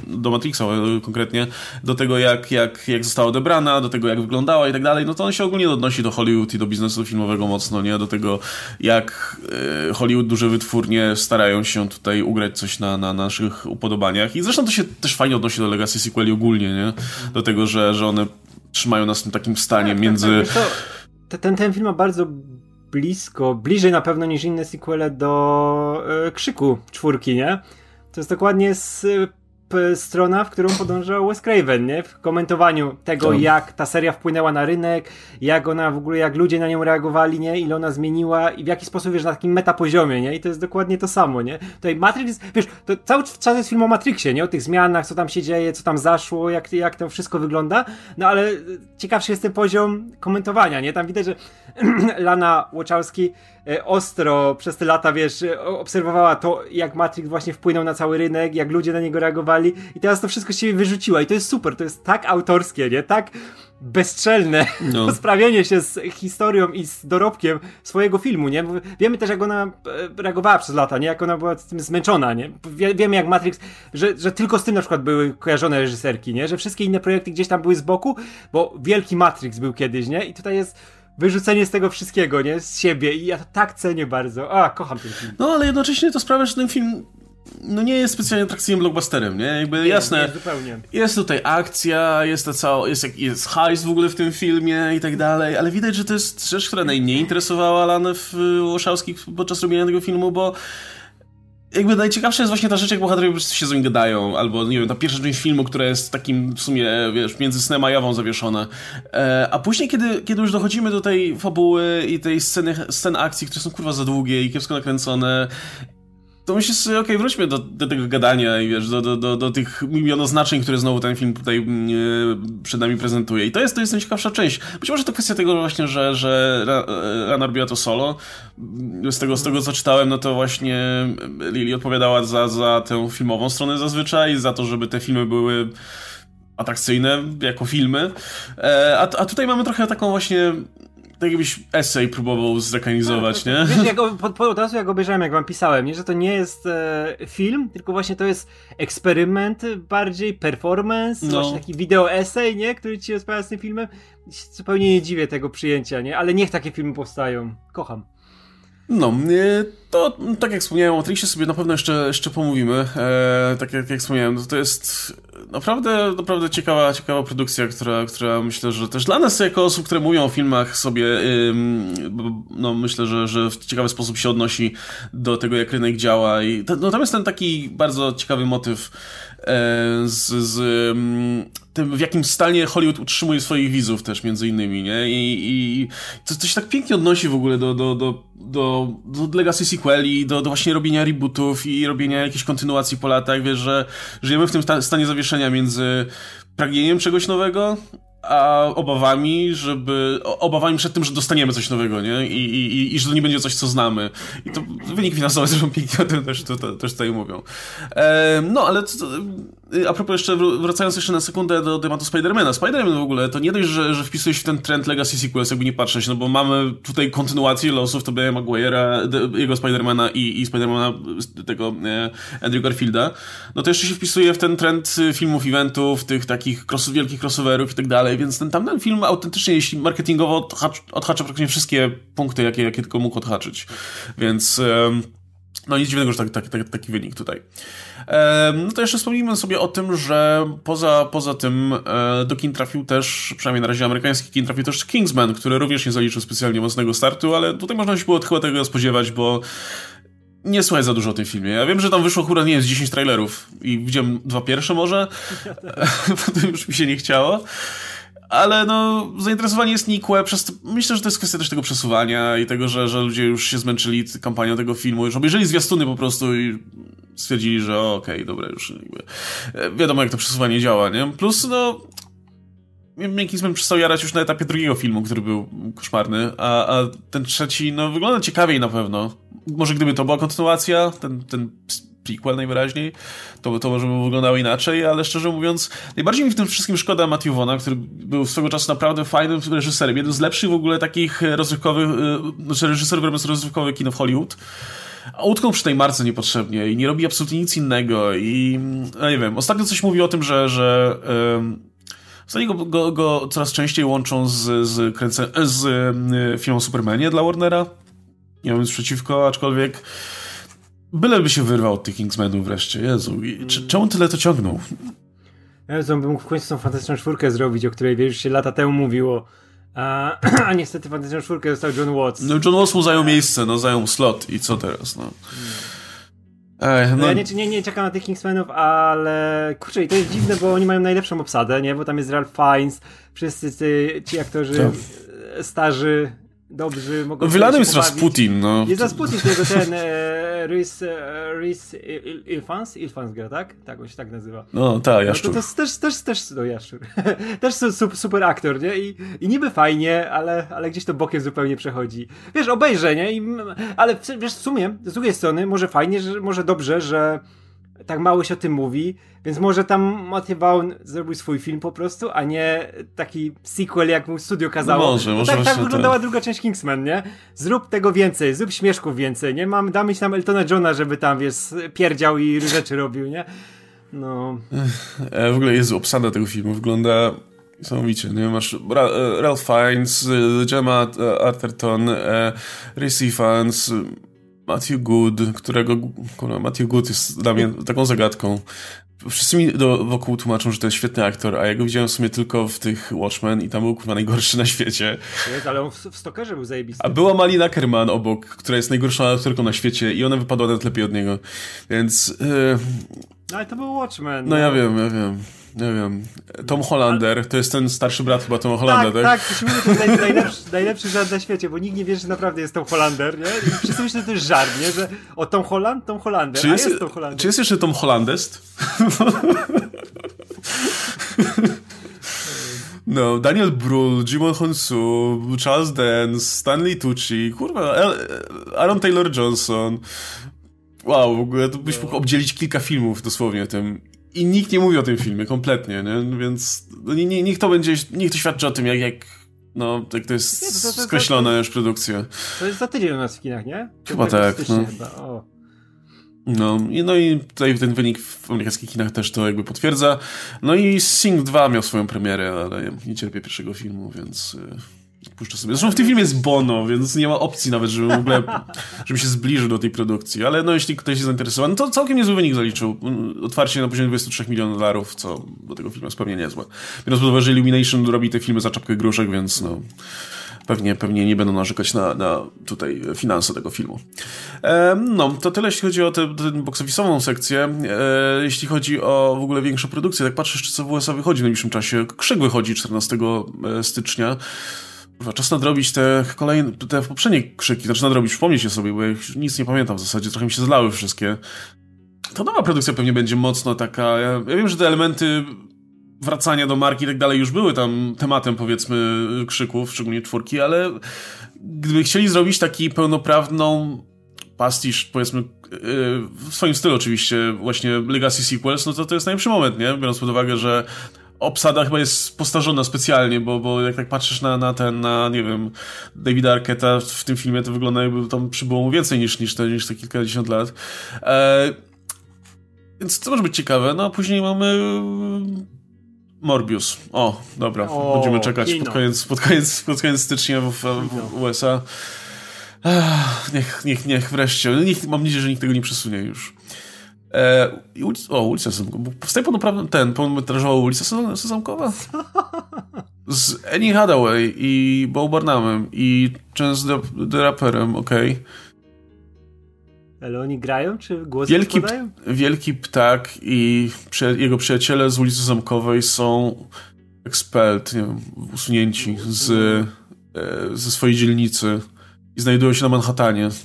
do Matrixa konkretnie, do tego jak, jak, jak została odebrana, do tego jak wyglądała i tak dalej, no to on się ogólnie odnosi do Hollywood i do biznesu filmowego mocno, nie? Do tego jak e, Hollywood, duże wytwórnie starają się tutaj ugrać coś na, na naszych upodobaniach i zresztą to się też fajnie odnosi do Legacy sequeli ogólnie, nie? Do tego, że, że one trzymają nas w tym takim stanie tak, między... Tak, tak, ten, ten film ma bardzo blisko, bliżej na pewno niż inne sequele do e, Krzyku czwórki, nie? To jest dokładnie z strona, w którą podążał Wes Craven, nie? W komentowaniu tego, tak. jak ta seria wpłynęła na rynek, jak ona w ogóle, jak ludzie na nią reagowali, nie? Ile ona zmieniła i w jaki sposób, wiesz, na takim metapoziomie, nie? I to jest dokładnie to samo, nie? Tutaj Matrix, wiesz, to cały czas jest film o Matrixie, nie? O tych zmianach, co tam się dzieje, co tam zaszło, jak, jak to wszystko wygląda, no ale ciekawszy jest ten poziom komentowania, nie? Tam widać, że <clears throat> Lana Łoczałski E, ostro przez te lata, wiesz, e, obserwowała to, jak Matrix właśnie wpłynął na cały rynek, jak ludzie na niego reagowali i teraz to wszystko się wyrzuciła i to jest super, to jest tak autorskie, nie? Tak bezczelne <laughs> no. sprawienie się z historią i z dorobkiem swojego filmu, nie? Wiemy też, jak ona e, reagowała przez lata, nie? Jak ona była tym zmęczona, nie? Wiemy, jak Matrix, że, że tylko z tym na przykład były kojarzone reżyserki, nie? Że wszystkie inne projekty gdzieś tam były z boku, bo wielki Matrix był kiedyś, nie? I tutaj jest wyrzucenie z tego wszystkiego, nie? Z siebie i ja to tak cenię bardzo. A, kocham ten film. No, ale jednocześnie to sprawia, że ten film no nie jest specjalnie atrakcyjnym blockbusterem, nie? Jakby nie, jasne, nie, zupełnie. jest tutaj akcja, jest to cała, jest, jest hajs w ogóle w tym filmie i tak dalej, ale widać, że to jest rzecz, która najmniej interesowała Alanę Łoszałskich podczas robienia tego filmu, bo jakby najciekawsza jest właśnie ta rzecz, jak bohaterowie po prostu się z nim gadają, albo nie wiem, ta pierwsza część filmu, która jest takim w sumie, wiesz, między snem a jawą zawieszona. E, a później, kiedy, kiedy już dochodzimy do tej fabuły i tej sceny, scen akcji, które są kurwa za długie i kiepsko nakręcone to myślę sobie, okej, okay, wróćmy do, do, tego gadania i wiesz, do, do, do, do tych milionoznaczeń, które znowu ten film tutaj mm, przed nami prezentuje. I to jest, to jest najciekawsza część. Być może to kwestia tego właśnie, że, że Rana robiła to solo. Z tego, z tego, co czytałem, no to właśnie Lili odpowiadała za, za tę filmową stronę zazwyczaj, za to, żeby te filmy były atrakcyjne jako filmy. E, a, a tutaj mamy trochę taką właśnie tak jakbyś esej próbował zekanizować, nie? Wiesz, jak, <laughs> po, po, od razu jak obejrzałem, jak wam pisałem, nie? że to nie jest e, film, tylko właśnie to jest eksperyment bardziej, performance, no. właśnie taki wideo esej, nie? Który ci rozprawia z tym filmem. Zupełnie nie dziwię tego przyjęcia, nie? Ale niech takie filmy powstają. Kocham. No, to tak jak wspomniałem o Matrixie sobie na pewno jeszcze, jeszcze pomówimy. E, tak jak, jak wspomniałem, to, jest naprawdę, naprawdę ciekawa, ciekawa produkcja, która, która myślę, że też dla nas jako osób, które mówią o filmach sobie, no myślę, że, że w ciekawy sposób się odnosi do tego, jak rynek działa i no, tam jest ten taki bardzo ciekawy motyw E, z, z tym, w jakim stanie Hollywood utrzymuje swoich widzów też między innymi, nie? I, i to, to się tak pięknie odnosi w ogóle do, do, do, do, do legacy sequeli, do, do właśnie robienia rebootów i robienia jakiejś kontynuacji po latach, wiesz, że żyjemy w tym stanie zawieszenia między pragnieniem czegoś nowego, a obawami, żeby. obawami przed tym, że dostaniemy coś nowego, nie? I, i, i że to nie będzie coś, co znamy. I to wynik finansowy <laughs> zresztą pięknie o tym też, to, to, też tutaj mówią. E, no, ale to, a propos jeszcze, wracając jeszcze na sekundę do tematu Spidermana. Spiderman w ogóle to nie dość, że, że wpisuje się w ten trend Legacy Sequels, jakby nie patrzeć, no bo mamy tutaj kontynuację losów Tobia'a Maguire'a, jego Spidermana i, i Spidermana tego e, Andrew Garfielda. No to jeszcze się wpisuje w ten trend filmów, eventów, tych takich cross, wielkich crossoverów i tak dalej, więc ten tamten film autentycznie, jeśli marketingowo odhacza, odhacza praktycznie wszystkie punkty, jakie, jakie tylko mógł odhaczyć. Więc... E, no nic dziwnego, że taki, taki, taki wynik tutaj. no to jeszcze wspomnijmy sobie o tym, że poza, poza tym e, do kin trafił też, przynajmniej na razie amerykański kin trafił też Kingsman, który również nie zaliczył specjalnie mocnego startu, ale tutaj można się było chyba tego spodziewać, bo nie słuchaj za dużo o tym filmie. Ja wiem, że tam wyszło akurat nie jest 10 trailerów i widziałem dwa pierwsze może, <laughs> potem już mi się nie chciało ale no, zainteresowanie jest nikłe, przez myślę, że to jest kwestia też tego przesuwania i tego, że, że ludzie już się zmęczyli kampanią tego filmu, już obejrzeli zwiastuny po prostu i stwierdzili, że okej, okay, dobra, już jakby, e, wiadomo jak to przesuwanie działa, nie? Plus, no, Miękki Smen przestał jarać już na etapie drugiego filmu, który był koszmarny, a, a ten trzeci, no, wygląda ciekawiej na pewno. Może gdyby to była kontynuacja, ten, ten prequel najwyraźniej, to, to może by wyglądało inaczej, ale szczerze mówiąc, najbardziej mi w tym wszystkim szkoda Matthew Vona, który był swego czasu naprawdę fajnym reżyserem, jeden z lepszych w ogóle takich rozrywkowych, e, znaczy reżyserów robiąc rozrywkowe kino w Hollywood. Utknął przy tej marce niepotrzebnie i nie robi absolutnie nic innego i no nie wiem, ostatnio coś mówi o tym, że, że Ostatnio go, go, go, coraz częściej łączą z, z, kręce, z y, filmem Supermanie dla Warnera. Nie mam nic przeciwko, aczkolwiek Byleby się wyrwał od tych Kingsmenów wreszcie. Jezu, I, czemu tyle to ciągnął? Jezu, on by mógł w końcu tą fantastyczną czwórkę zrobić, o której wiesz, się lata temu mówiło. A, <clears throat> a niestety fantastyczną czwórkę został John Watts. No John Watts mu zajął miejsce, no zajął slot i co teraz, no. Ej, no. no. Ja nie, nie, nie czekam na tych Kingsmenów, ale kurczę, i to jest dziwne, bo oni mają najlepszą obsadę, nie? Bo tam jest Ralph Fiennes, wszyscy ci, ci aktorzy to. starzy dobrzy mogą Wylanym jest Rasputin, no. Jest Rasputin, tego ten e, Rhys, e, Rhys Ilfans? Ilfans gra, tak? Tak, on się tak nazywa. No, tak, Jaszczur. No, to, to też, też, też, no Jaszczur. <laughs> też super, super aktor, nie? I, I niby fajnie, ale, ale gdzieś to bokiem zupełnie przechodzi. Wiesz, obejrzę, nie? I, ale wiesz, w sumie, z drugiej strony, może fajnie, że, może dobrze, że tak mało się o tym mówi, więc może tam Matthew Vaughn zrobił swój film po prostu, a nie taki sequel, jak mu studio kazało. No może, może tak, tak wyglądała ten... druga część Kingsman, nie? Zrób tego więcej, zrób śmieszków więcej, nie? Mam, damy ci tam Eltona Johna, żeby tam, wiesz, pierdział i rzeczy robił, nie? No. E, w ogóle jest obsada tego filmu, wygląda Niesamowicie, nie? Masz Ralph Fiennes, Gemma Arterton, Racey Fans, Matthew Good, którego kurwa, Matthew Good jest dla mnie taką zagadką. wszyscy mi do, wokół tłumaczą, że to jest świetny aktor, a ja go widziałem w sumie tylko w tych Watchmen i tam był kurwa najgorszy na świecie. Jest, ale on w, w Stokerze był zajebisty. A była Malina Kerman obok, która jest najgorszą aktorką na świecie i ona wypadła nawet lepiej od niego, więc... Yy... No ale to był Watchmen. No, no ja wiem, ja wiem. Nie wiem. Tom Hollander, to jest ten starszy brat chyba Tom Hollander, tak? Tak, tak. To jest najlepszy, najlepszy żart na świecie, bo nikt nie wie, że naprawdę jest Tom Hollander, nie? I wszyscy myślą, że to jest żart, nie? Że o Tom Holland, Tom Hollander, czy jest, a jest Tom Hollander. Czy jest jeszcze Tom Hollandest? <laughs> No, Daniel Brühl, Jimon Honsu, Charles Dance, Stanley Tucci, kurwa, Aaron Taylor-Johnson. Wow, w ogóle to byś mógł obdzielić kilka filmów dosłownie tym. I nikt nie mówi o tym filmie kompletnie, nie? Więc no, nie, nie, niech to będzie, niech to świadczy o tym, jak, jak no, jak to jest nie, to, to, to, skreślona już produkcja. To jest za tydzień u nas w kinach, nie? Chyba tak, no. Chyba. No i, no i tutaj ten wynik w amerykańskich kinach też to jakby potwierdza. No i Sing 2 miał swoją premierę, ale nie cierpię pierwszego filmu, więc y, puszczę sobie. Zresztą w tym filmie jest Bono, więc nie ma opcji nawet, żeby w ogóle, <laughs> żeby się zbliżył do tej produkcji. Ale no jeśli ktoś jest zainteresowany, to całkiem niezły wynik zaliczył. Otwarcie na poziomie 23 milionów dolarów, co do tego filmu jest pewnie niezłe. Biorąc pod uwagę, że Illumination robi te filmy za czapkę gruszek, więc no pewnie, pewnie nie będą narzekać na, na tutaj finanse tego filmu. E, no, to tyle jeśli chodzi o tę box office'ową sekcję. E, jeśli chodzi o w ogóle większą produkcję, tak patrzę jeszcze co w USA wychodzi w najbliższym czasie. Krzyk wychodzi 14 e, stycznia. Czas nadrobić te kolejne, te poprzednie krzyki, znaczy nadrobić, przypomnieć je sobie, bo ja nic nie pamiętam w zasadzie, trochę mi się zlały wszystkie. To nowa produkcja pewnie będzie mocno taka. Ja, ja wiem, że te elementy wracania do marki i tak dalej już były tam tematem, powiedzmy, krzyków, szczególnie czwórki, ale gdyby chcieli zrobić taki pełnoprawną pastisz, powiedzmy, yy, w swoim stylu oczywiście, właśnie Legacy Sequels, no to to jest najlepszy moment, nie? Biorąc pod uwagę, że obsada chyba jest postarzona specjalnie, bo, bo jak tak patrzysz na, na ten, na, nie wiem, Davida Arqueta w tym filmie, to wygląda jakby tam przybyło mu więcej niż, niż, te, niż te kilkadziesiąt lat. E, więc to może być ciekawe. No a później mamy Morbius. O, dobra. O, Będziemy czekać pod koniec, pod, koniec, pod koniec stycznia w, w USA. Ach, niech, niech, niech wreszcie. Niech, mam nadzieję, że nikt tego nie przesunie już. E, o, ulica Sezamkowa. Powstaje pełnoprawny ten, pełnometrażowa ulica Sezamkowa? <laughs> Z Annie Hathaway i Bo Barnumem i Chance the, the Rapperem, okej. Okay. Ale oni grają, czy głos wielki, wielki Ptak i jego przyjaciele z ulicy Zamkowej są expelled, nie wiem, usunięci z, e, ze swojej dzielnicy i znajdują się na Manhattanie. <laughs>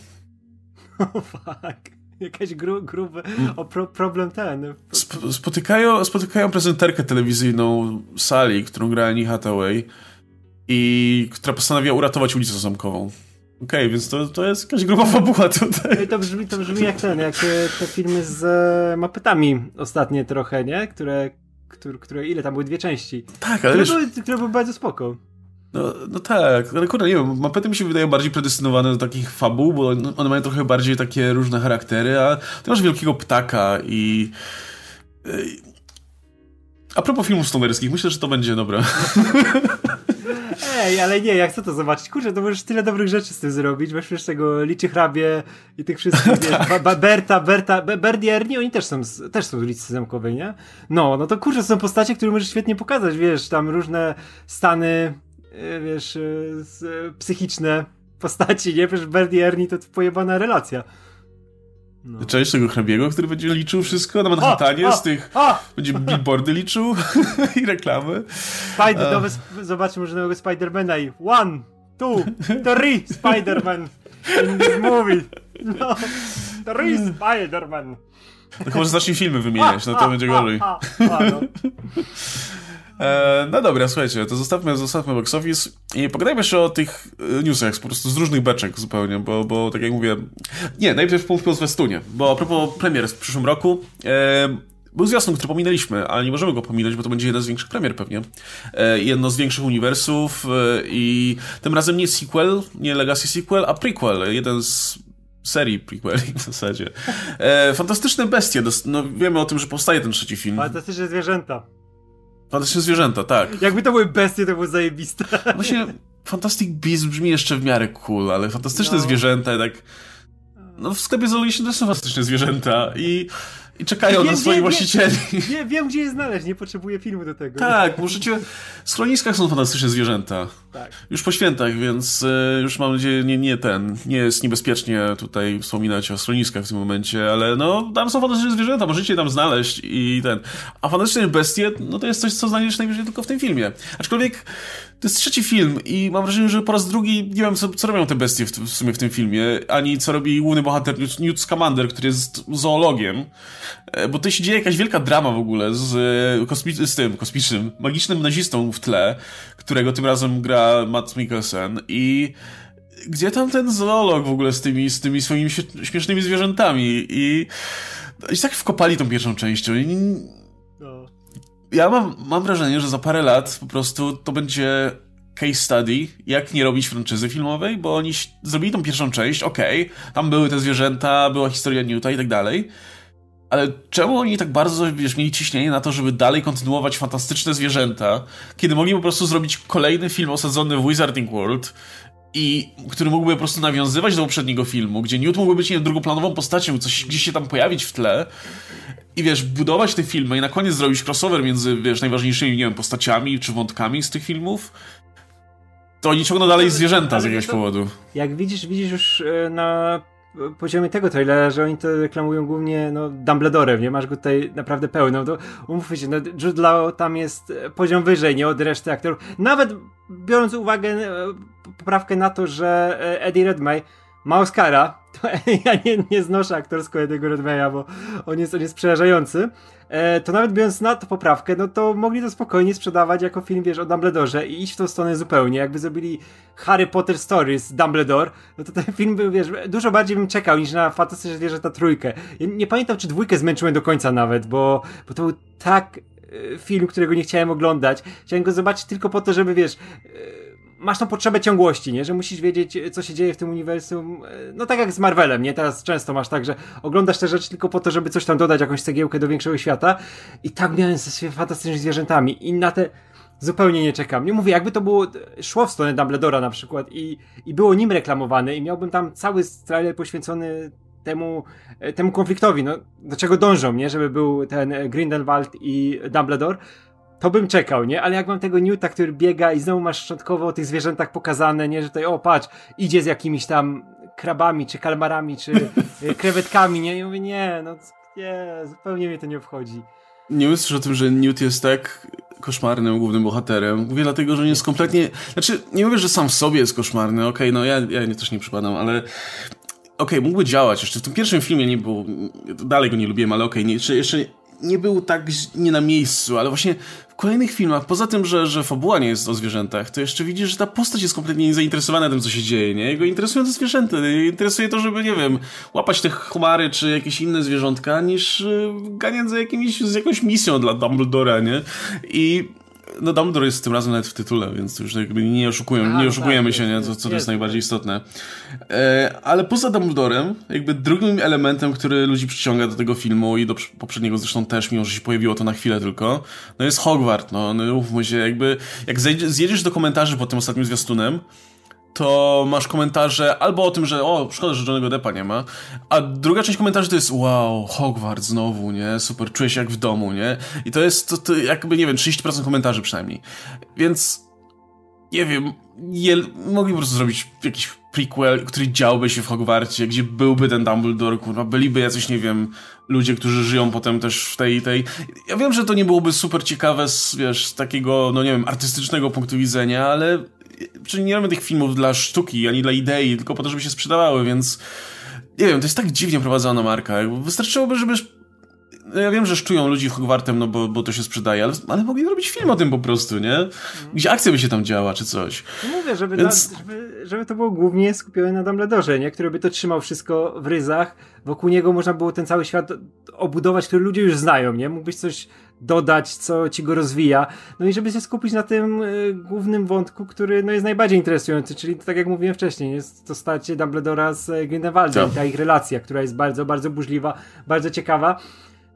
Oh fuck. Jakaś gru, grube o pro, problem ten. Sp spotykają, spotykają prezenterkę telewizyjną sali, którą gra Annie Hathaway i która postanawia uratować ulicę Zamkową. Okej, okay, więc to, to jest jakaś gruba fabuła tutaj. To brzmi, to brzmi jak ten, jak te filmy z e, mapetami ostatnie trochę, nie? Które, które, które ile tam były dwie części. Tak, ale które, wiesz... były, które były bardzo spoko. No, no tak, ale kurde, nie wiem, mapety mi się wydają bardziej predestynowane do takich fabuł, bo one mają trochę bardziej takie różne charaktery, a ty masz wielkiego ptaka i... A propos filmów stonerskich, myślę, że to będzie dobre. Ej, ale nie, jak chcę to zobaczyć? Kurczę, to możesz tyle dobrych rzeczy z tym zrobić. Weź wiesz tego Liczy Hrabie i tych wszystkich, wiesz, <laughs> ba, ba, Berta, Berta, Berdierni, oni też są, z, też są z ulicy Zamkowej, nie? No, no to kurczę, są postacie, które możesz świetnie pokazać, wiesz, tam różne stany, wiesz, e, psychiczne postaci, nie? Wiesz, Berdierni to pojebana relacja. No. Część tego hrabiego, który będzie liczył wszystko na Manhattanie z tych. O, będzie billboardy liczył <laughs> i reklamy. Spider, nowe, zobaczmy może nowego Spidermana i one, two, three Spiderman in this movie. No, three Spiderman. No chyba, że zacznij filmy wymieniać, no to będzie gorzej. No. <laughs> E, no dobra, słuchajcie, to zostawmy, zostawmy box office i pogadajmy jeszcze o tych e, newsach po prostu z różnych beczek zupełnie, bo, bo tak jak mówię... Nie, najpierw punkt o Zwiastunie, bo a propos premier w przyszłym roku... E, był zwiastun, który pominęliśmy, ale nie możemy go pominąć, bo to będzie jeden z większych premier pewnie. E, jedno z większych uniwersów e, i tym razem nie sequel, nie legacy sequel, a prequel. Jeden z serii prequeli w zasadzie. E, fantastyczne bestie. No, wiemy o tym, że powstaje ten trzeci film. Fantastyczne zwierzęta. Fantastyczne zwierzęta, tak. Jakby to były bestie, to było zajebiste. Właśnie Fantastic Beasts brzmi jeszcze w miarę cool, ale fantastyczne no. zwierzęta, tak... No w sklepie Zoologicznym też są fantastyczne zwierzęta i i czekają na swoich właścicieli. Nie, wiem, gdzie je znaleźć, nie potrzebuję filmu do tego. Tak, możecie... W schroniskach są fantastyczne zwierzęta. Tak. Już po świętach, więc y, już mam nadzieję, nie, nie ten, nie jest niebezpiecznie tutaj wspominać o schroniskach w tym momencie, ale no, tam są fantastyczne zwierzęta, możecie je tam znaleźć i ten. A fantastyczne bestie, no to jest coś, co znajdziesz najwyżej tylko w tym filmie. Aczkolwiek to jest trzeci film i mam wrażenie, że po raz drugi nie wiem, co, co robią te bestie w, w, sumie w tym filmie, ani co robi główny bohater Newt Scamander, który jest zoologiem, e, bo to się dzieje jakaś wielka drama w ogóle z, e, kosmi- z tym kosmicznym, magicznym nazistą w tle, którego tym razem gra Matt Mikkelsen i gdzie tam ten zoolog w ogóle z tymi, z tymi swoimi śmiesznymi zwierzętami i, i tak wkopali tą pierwszą częścią. I, no. Ja mam, mam wrażenie, że za parę lat po prostu to będzie case study, jak nie robić franczyzy filmowej, bo oni zrobili tą pierwszą część, okej, okay, tam były te zwierzęta, była historia Newta i tak dalej, ale czemu oni tak bardzo, wiesz, mieli ciśnienie na to, żeby dalej kontynuować fantastyczne zwierzęta, kiedy mogli po prostu zrobić kolejny film osadzony w Wizarding World i który mógłby po prostu nawiązywać do poprzedniego filmu, gdzie Newt mógłby być nie wiem, drugoplanową postacią, coś gdzieś się tam pojawić w tle i wiesz, budować te filmy i na koniec zrobić crossover między, wiesz, najważniejszymi, nie wiem, postaciami czy wątkami z tych filmów, to oni ciągną dalej zwierzęta z jakiegoś powodu. Jak widzisz, widzisz już e, na poziomie tego trailera, że oni to reklamują głównie no, Dumbledorem, nie? Masz go tutaj naprawdę pełno. To umówmy się, no, Jude Law tam jest poziom wyżej, nie? Od reszty aktorów. Nawet biorąc uwagę e, poprawkę na to, że e, Eddie Redmayne ma Oscara, to <laughs> ja nie, nie znoszę aktorsko Eddie'ego Redmayne'a, bo on jest, on jest przerażający, e, to nawet biorąc na to poprawkę, no to mogli to spokojnie sprzedawać jako film, wiesz, o Dumbledore i iść w tą stronę zupełnie. Jakby zrobili Harry Potter Stories Dumbledore, no to ten film był, wiesz, dużo bardziej bym czekał niż na Fantastyczne Zwierzęta trójkę. Ja nie pamiętam, czy dwójkę zmęczyłem do końca nawet, bo, bo to był tak e, film, którego nie chciałem oglądać. Chciałem go zobaczyć tylko po to, żeby, wiesz e, masz tą potrzebę ciągłości, nie? Że musisz wiedzieć, co się dzieje w tym uniwersum. No tak jak z Marvelem, nie? Teraz często masz tak, że oglądasz te rzeczy tylko po to, żeby coś tam dodać, jakąś cegiełkę do większego świata. I tak miałem ze fantastycznymi zwierzętami. I na te zupełnie nie czekam. Nie mówię, jakby to było, szło w stronę Dumbledora na przykład i, i było nim reklamowane i miałbym tam cały trailer poświęcony temu, temu konfliktowi, no, do czego dążą, nie? Żeby był ten Grindelwald i Dumbledore, to bym czekał, nie? Ale jak mam tego Newta, który biega i znowu masz szczątkowo o tych zwierzętach pokazane, nie? Że tutaj, o patrz, idzie z jakimiś tam krabami, czy kalmarami, czy y, <laughs> krewetkami, nie? I mówię, nie, no nie, zupełnie mnie to nie obchodzi. Nie myślisz o tym, że Newt jest tak koszmarnym głównym bohaterem. Mówię dlatego, że on jest kompletnie... Znaczy, nie mówię, że sam w sobie jest koszmarny, okej, okay, no ja, ja też nie przypadam, ale okej, okay, mógłby działać. Jeszcze w tym pierwszym filmie nie był... Dalej go nie lubiłem, ale okej, okay, jeszcze, jeszcze nie był tak nie na miejscu, ale właśnie w kolejnych filmach, poza tym, że, że fabuła nie jest o zwierzętach, to jeszcze widzisz, że ta postać jest kompletnie niezainteresowana tym, co się dzieje, nie? Jego interesują te zwierzęta, interesuje to, żeby, nie wiem, łapać te chmary czy jakieś inne zwierzątka, niż y, ganiać za jakimś, z jakąś misją dla Dumbledora, nie? I no Dumbledore jest tym razem nawet w tytule, więc już jakby nie, oszukują, Aha, nie oszukujemy tak, się, nie? Co, co to jest najbardziej istotne. E, ale poza Dumbledorem, jakby drugim elementem, który ludzi przyciąga do tego filmu i do poprzedniego zresztą też, mimo że się pojawiło to na chwilę tylko, no jest Hogwart, no, no mówmy się, jakby jak zjedziesz do komentarzy pod tym ostatnim zwiastunem, to masz komentarze albo o tym, że o, szkoda, że Johnny'ego Deppa nie ma, a druga część komentarzy to jest wow, Hogwarts znowu, nie? Super, czuję się jak w domu, nie? I to jest to, to jakby, nie wiem, 30% komentarzy przynajmniej. Więc nie wiem, je, mogli po prostu zrobić jakiś prequel, który działby się w Hogwarcie, gdzie byłby ten Dumbledore, kurwa, byliby jacyś, nie wiem, ludzie, którzy żyją potem też w tej, tej... Ja wiem, że to nie byłoby super ciekawe z, wiesz, z takiego, no nie wiem, artystycznego punktu widzenia, ale czyli nie robimy tych filmów dla sztuki, ani dla idei, tylko po to, żeby się sprzedawały, więc nie wiem, to jest tak dziwnie prowadzona marka. Wystarczyłoby, żeby no ja wiem, że szczują ludzi Hogwartem, no bo, bo to się sprzedaje, ale, ale mogli robić film o tym po prostu, nie? Gdzie akcja by się tam działa, czy coś. Mówię, żeby, Więc... na, żeby, żeby to było głównie skupione na Dumbledore, nie? Który by to trzymał wszystko w ryzach. Wokół niego można było ten cały świat obudować, który ludzie już znają, nie? Mógłbyś coś dodać, co ci go rozwija. No i żeby się skupić na tym y, głównym wątku, który no, jest najbardziej interesujący, czyli tak jak mówiłem wcześniej, jest to starcie Dumbledora z Grindelwaldem, tak. ta ich relacja, która jest bardzo, bardzo burzliwa, bardzo ciekawa.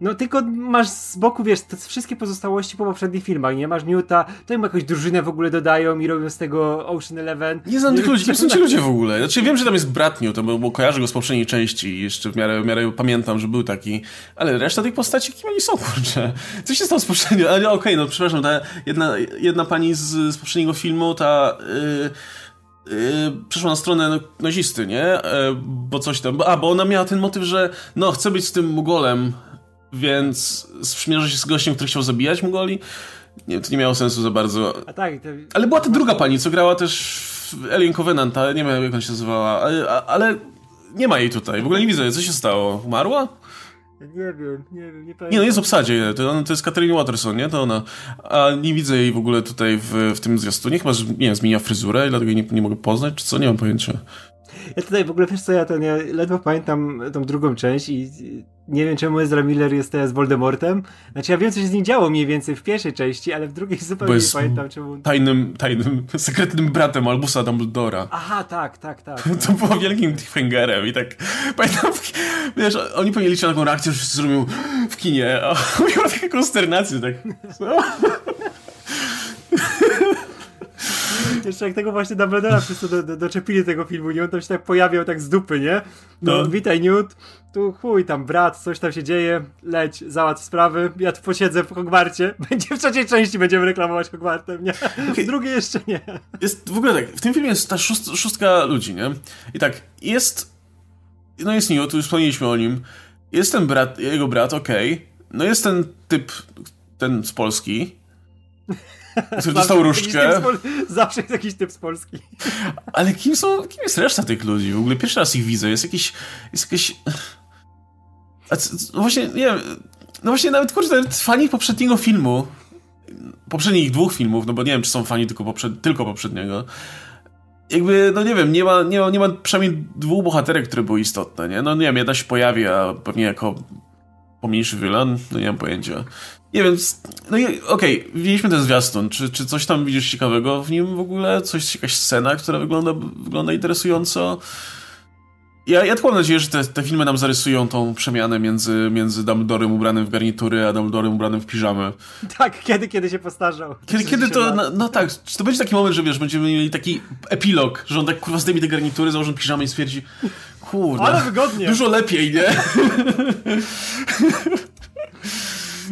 No tylko masz z boku, wiesz, te wszystkie pozostałości po poprzednich filmach, nie? Masz Newta, to im jakąś drużynę w ogóle dodają i robią z tego Ocean Eleven. Nie znam tych ludzi, kim są ci ludzie w ogóle? Znaczy wiem, że tam jest brat Newt, bo, bo kojarzę go z poprzedniej części i jeszcze w miarę, w miarę pamiętam, że był taki, ale reszta tych postaci, kim oni są, kurczę? Co się stało z poprzedniego? Ale okej, okay, no przepraszam, ta jedna, jedna pani z, z poprzedniego filmu, ta... Yy przeszła na stronę nazisty, nie? Yy, bo coś tam. A, bo ona miała ten motyw, że no, chce być z tym Mugolem, więc sprzymierza się z gościem, który chciał zabijać Mugoli. Nie, to nie miało sensu za bardzo. A tak, to... Ale była ta druga pani, co grała też w Alien Covenant, nie wiem jak ona się nazywała, ale, ale nie ma jej tutaj. W ogóle nie widzę, co się stało. Umarła? Nie wiem, nie wiem, nie pamiętam. Nie, no jest w obsadzie, to, to jest Catherine Watterson, nie? To ona. A nie widzę jej w ogóle tutaj w, w tym zwiastunie. Chyba, że, nie wiem, zmienia fryzurę i dlatego nie, nie mogę poznać, czy co? Nie mam pojęcia. Ja tutaj w ogóle, wiesz co, ja to nie, ledwo pamiętam tą drugą część i nie wiem czemu Ezra Miller jest teraz Voldemortem. Znaczy ja wiem, co się z nim działo mniej więcej w pierwszej części, ale w drugiej zupełnie nie pamiętam czemu. tajnym, tajnym, <laughs> sekretnym bratem Albusa Dumbledora. Aha, tak, tak, tak. <laughs> To było wielkim cliffhangerem i tak <laughs> pamiętam, wiesz, oni powinni liczyć na taką reakcję, że wszyscy zrobią w kinie, a miał taką konsternację, tak. No. Jeszcze jak tego właśnie Dumbledora wszyscy do, do, doczepili tego filmu, nie? On tam się tak pojawiał tak z dupy, nie? No, no. witaj Newt, tu chuj tam brat, coś tam się dzieje, leć, załatw sprawy, ja tu posiedzę w Hogwarcie, <laughs> będzie w trzeciej części będziemy reklamować Hogwartem, nie? Okay. W drugiej jeszcze nie. Jest w ogóle tak, w tym filmie jest ta szóst, szóstka ludzi, nie? I tak, jest, no jest Newt, już wspomnieliśmy o nim, jest ten brat, jego brat, okej, okay. no jest ten typ, ten z Polski, <laughs> który dostał różdżkę. Zawsze jest jakiś typ z Polski. <laughs> Ale kim są, kim jest reszta tych ludzi? W ogóle pierwszy raz ich widzę. Jest jakiś, jest jakiś... No właśnie, nie wiem, no właśnie nawet, kurczę, nawet fani poprzedniego filmu, poprzednich dwóch filmów, no bo nie wiem, czy są fani tylko, poprzed, tylko poprzedniego, jakby, no nie wiem, nie ma, nie, ma, nie ma przynajmniej dwóch bohaterek, które były istotne, nie? No nie wiem, jedna się pojawi, a pewnie jako pomniejszy wylan, no nie mam pojęcia. Nie wiem, no okej, okay, widzieliśmy ten zwiastun. Czy, czy coś tam widzisz ciekawego w nim w ogóle? Coś, jakaś scena, która wygląda, wygląda interesująco? Ja, ja tylko mam nadzieję, że te, te filmy nam zarysują tą przemianę między, między Dumbledorem ubranym w garnitury, a Dumbledorem ubranym w piżamę. <laughs> Tak, kiedy, kiedy się postarzał. Kiedy, kiedy to, no, no, tak, czy to będzie taki moment, że wiesz, będziemy mieli taki epilog, że on tak kurwa zdejmie te garnitury, założy piżamę i stwierdzi, kurde, ale wygodnie. Dużo lepiej, nie? <laughs>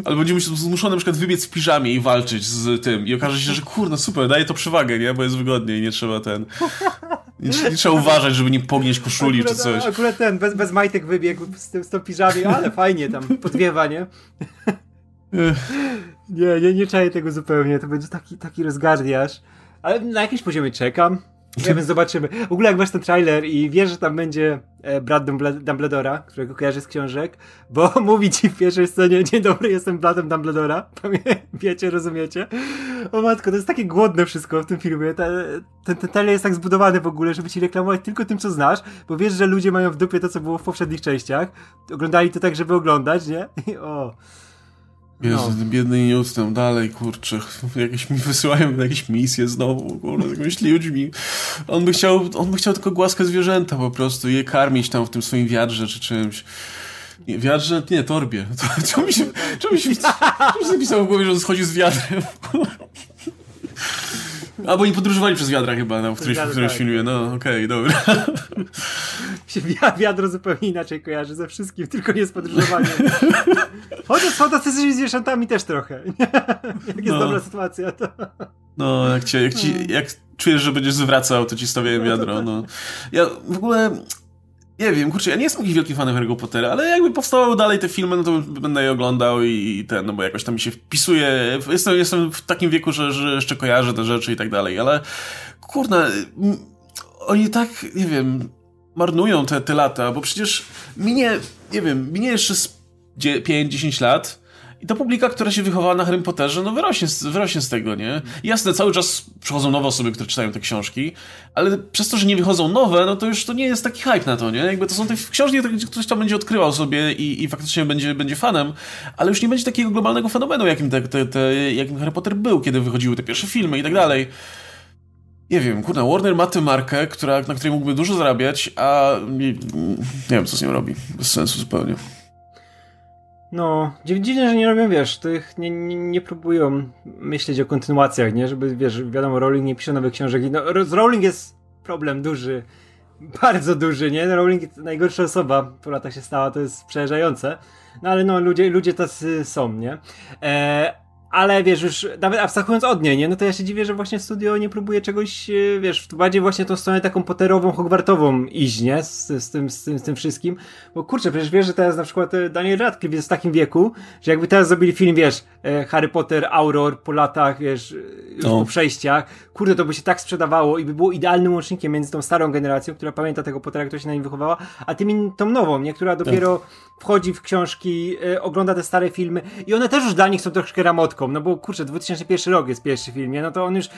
Albo będziemy zmuszony na przykład wybiec w piżamie i walczyć z tym. I okaże się, że kurde, super, daje to przewagę, nie? Bo jest wygodniej, nie trzeba ten... Trzeba uważać, żeby nie pognieść koszuli akurat, czy coś. Akurat ten, bez, bez majtek wybiegł z, tym, z tą piżamie, ale fajnie tam, podwiewa, nie? nie, nie, nie czaję tego zupełnie, to będzie taki, taki rozgardiasz. Ale na jakimś poziomie czekam. Nie wiem, zobaczymy. W ogóle jak masz ten trailer i wiesz, że tam będzie e, brat Dumbledora, którego kojarzy z książek, bo <laughs> mówi ci w pierwszej scenie, dzień dobry, jestem bratem Dumbledora. <laughs> Wiecie, rozumiecie? O matko, to jest takie głodne wszystko w tym filmie. ten, ten trailer jest tak zbudowany w ogóle, żeby ci reklamować tylko tym, co znasz, bo wiesz, że ludzie mają w dupie to, co było w poprzednich częściach. Oglądali to tak, żeby oglądać, nie? <laughs> I o... Jezu, no. biedny tam dalej, kurczę, jakieś mi wysyłają jakieś misje znowu, kurde, z jakimiś ludźmi. On by chciał, on by chciał tylko głaskać zwierzęta po prostu, je karmić tam w tym swoim wiadrze czy czymś. Nie, wiadrze? Nie, torbie. <laughs> To, co mi się, co mi się, mi się napisało w głowie, że on schodzi z wiadrem? Albo nie podróżowali przez wiadra chyba tam, w którymś, w którymś tak. filmie. No, okej, okay, dobra. <laughs> się wiadro zupełnie inaczej kojarzy ze wszystkim, tylko nie z podróżowaniem. <laughs> Chociaż są tacy zwierzętami też trochę. <laughs> jak jest no. dobra sytuacja, to... No, jak, cię, jak, ci, jak czujesz, że będziesz zwracał, to ci stawiają no, wiadro. No. Ja w ogóle nie wiem, kurczę, ja nie jestem jakiś wielki fanem Harry'ego Pottera, ale jakby powstawały dalej te filmy, no to będę je oglądał i, ten, no bo jakoś tam mi się wpisuje. Jestem, jestem w takim wieku, że, że jeszcze kojarzę te rzeczy i tak dalej, ale kurde, oni tak, nie wiem, marnują te, te lata, bo przecież minie, nie wiem, minie jeszcze 5-10 lat i ta publika, która się wychowała na Harry Potterze, no wyrośnie, wyrośnie z tego, nie? Jasne, cały czas przychodzą nowe osoby, które czytają te książki, ale przez to, że nie wychodzą nowe, no to już to nie jest taki hype na to, nie? Jakby to są te książki, które ktoś tam będzie odkrywał sobie i, i faktycznie będzie, będzie fanem, ale już nie będzie takiego globalnego fenomenu, jakim, te, te, te, jakim Harry Potter był, kiedy wychodziły te pierwsze filmy i tak dalej. Nie wiem, kurde, Warner ma tę markę, która, na której mógłby dużo zarabiać, a nie, nie wiem, co z nią robi. Bez sensu zupełnie. No, dziwne, że nie robią, wiesz, tych nie, nie, nie, próbują myśleć o kontynuacjach, nie? Żeby, wiesz, wiadomo, Rowling nie pisze nowych książek. No, z Rowling jest problem duży, <laughs> bardzo duży, nie? Rowling najgorsza osoba po latach się stała, to jest przerażające. No ale no, ludzie, ludzie tacy są, nie? E, ale wiesz, już nawet abstrahując od niej, nie? No to ja się dziwię, że właśnie studio nie próbuje czegoś, e, wiesz, bardziej właśnie tą stronę taką poterową, hogwartową iść, nie? Z, z, tym, z, tym, z tym wszystkim. Bo kurczę, przecież wiesz, że teraz na przykład e, Daniel Radcliffe jest w takim wieku, że jakby teraz zrobili film, wiesz, e, Harry Potter, Auror po latach, wiesz, już no. po przejściach, kurde, to by się tak sprzedawało i by było idealnym łącznikiem między tą starą generacją, która pamięta tego Pottera, która się na nim wychowała, a tymi, tą nową, nie? Która dopiero tak. wchodzi w książki, ogląda te stare filmy i one też już dla nich są troszkę ramotką, no bo kurczę, 2001 rok jest pierwszy film, nie? No to on już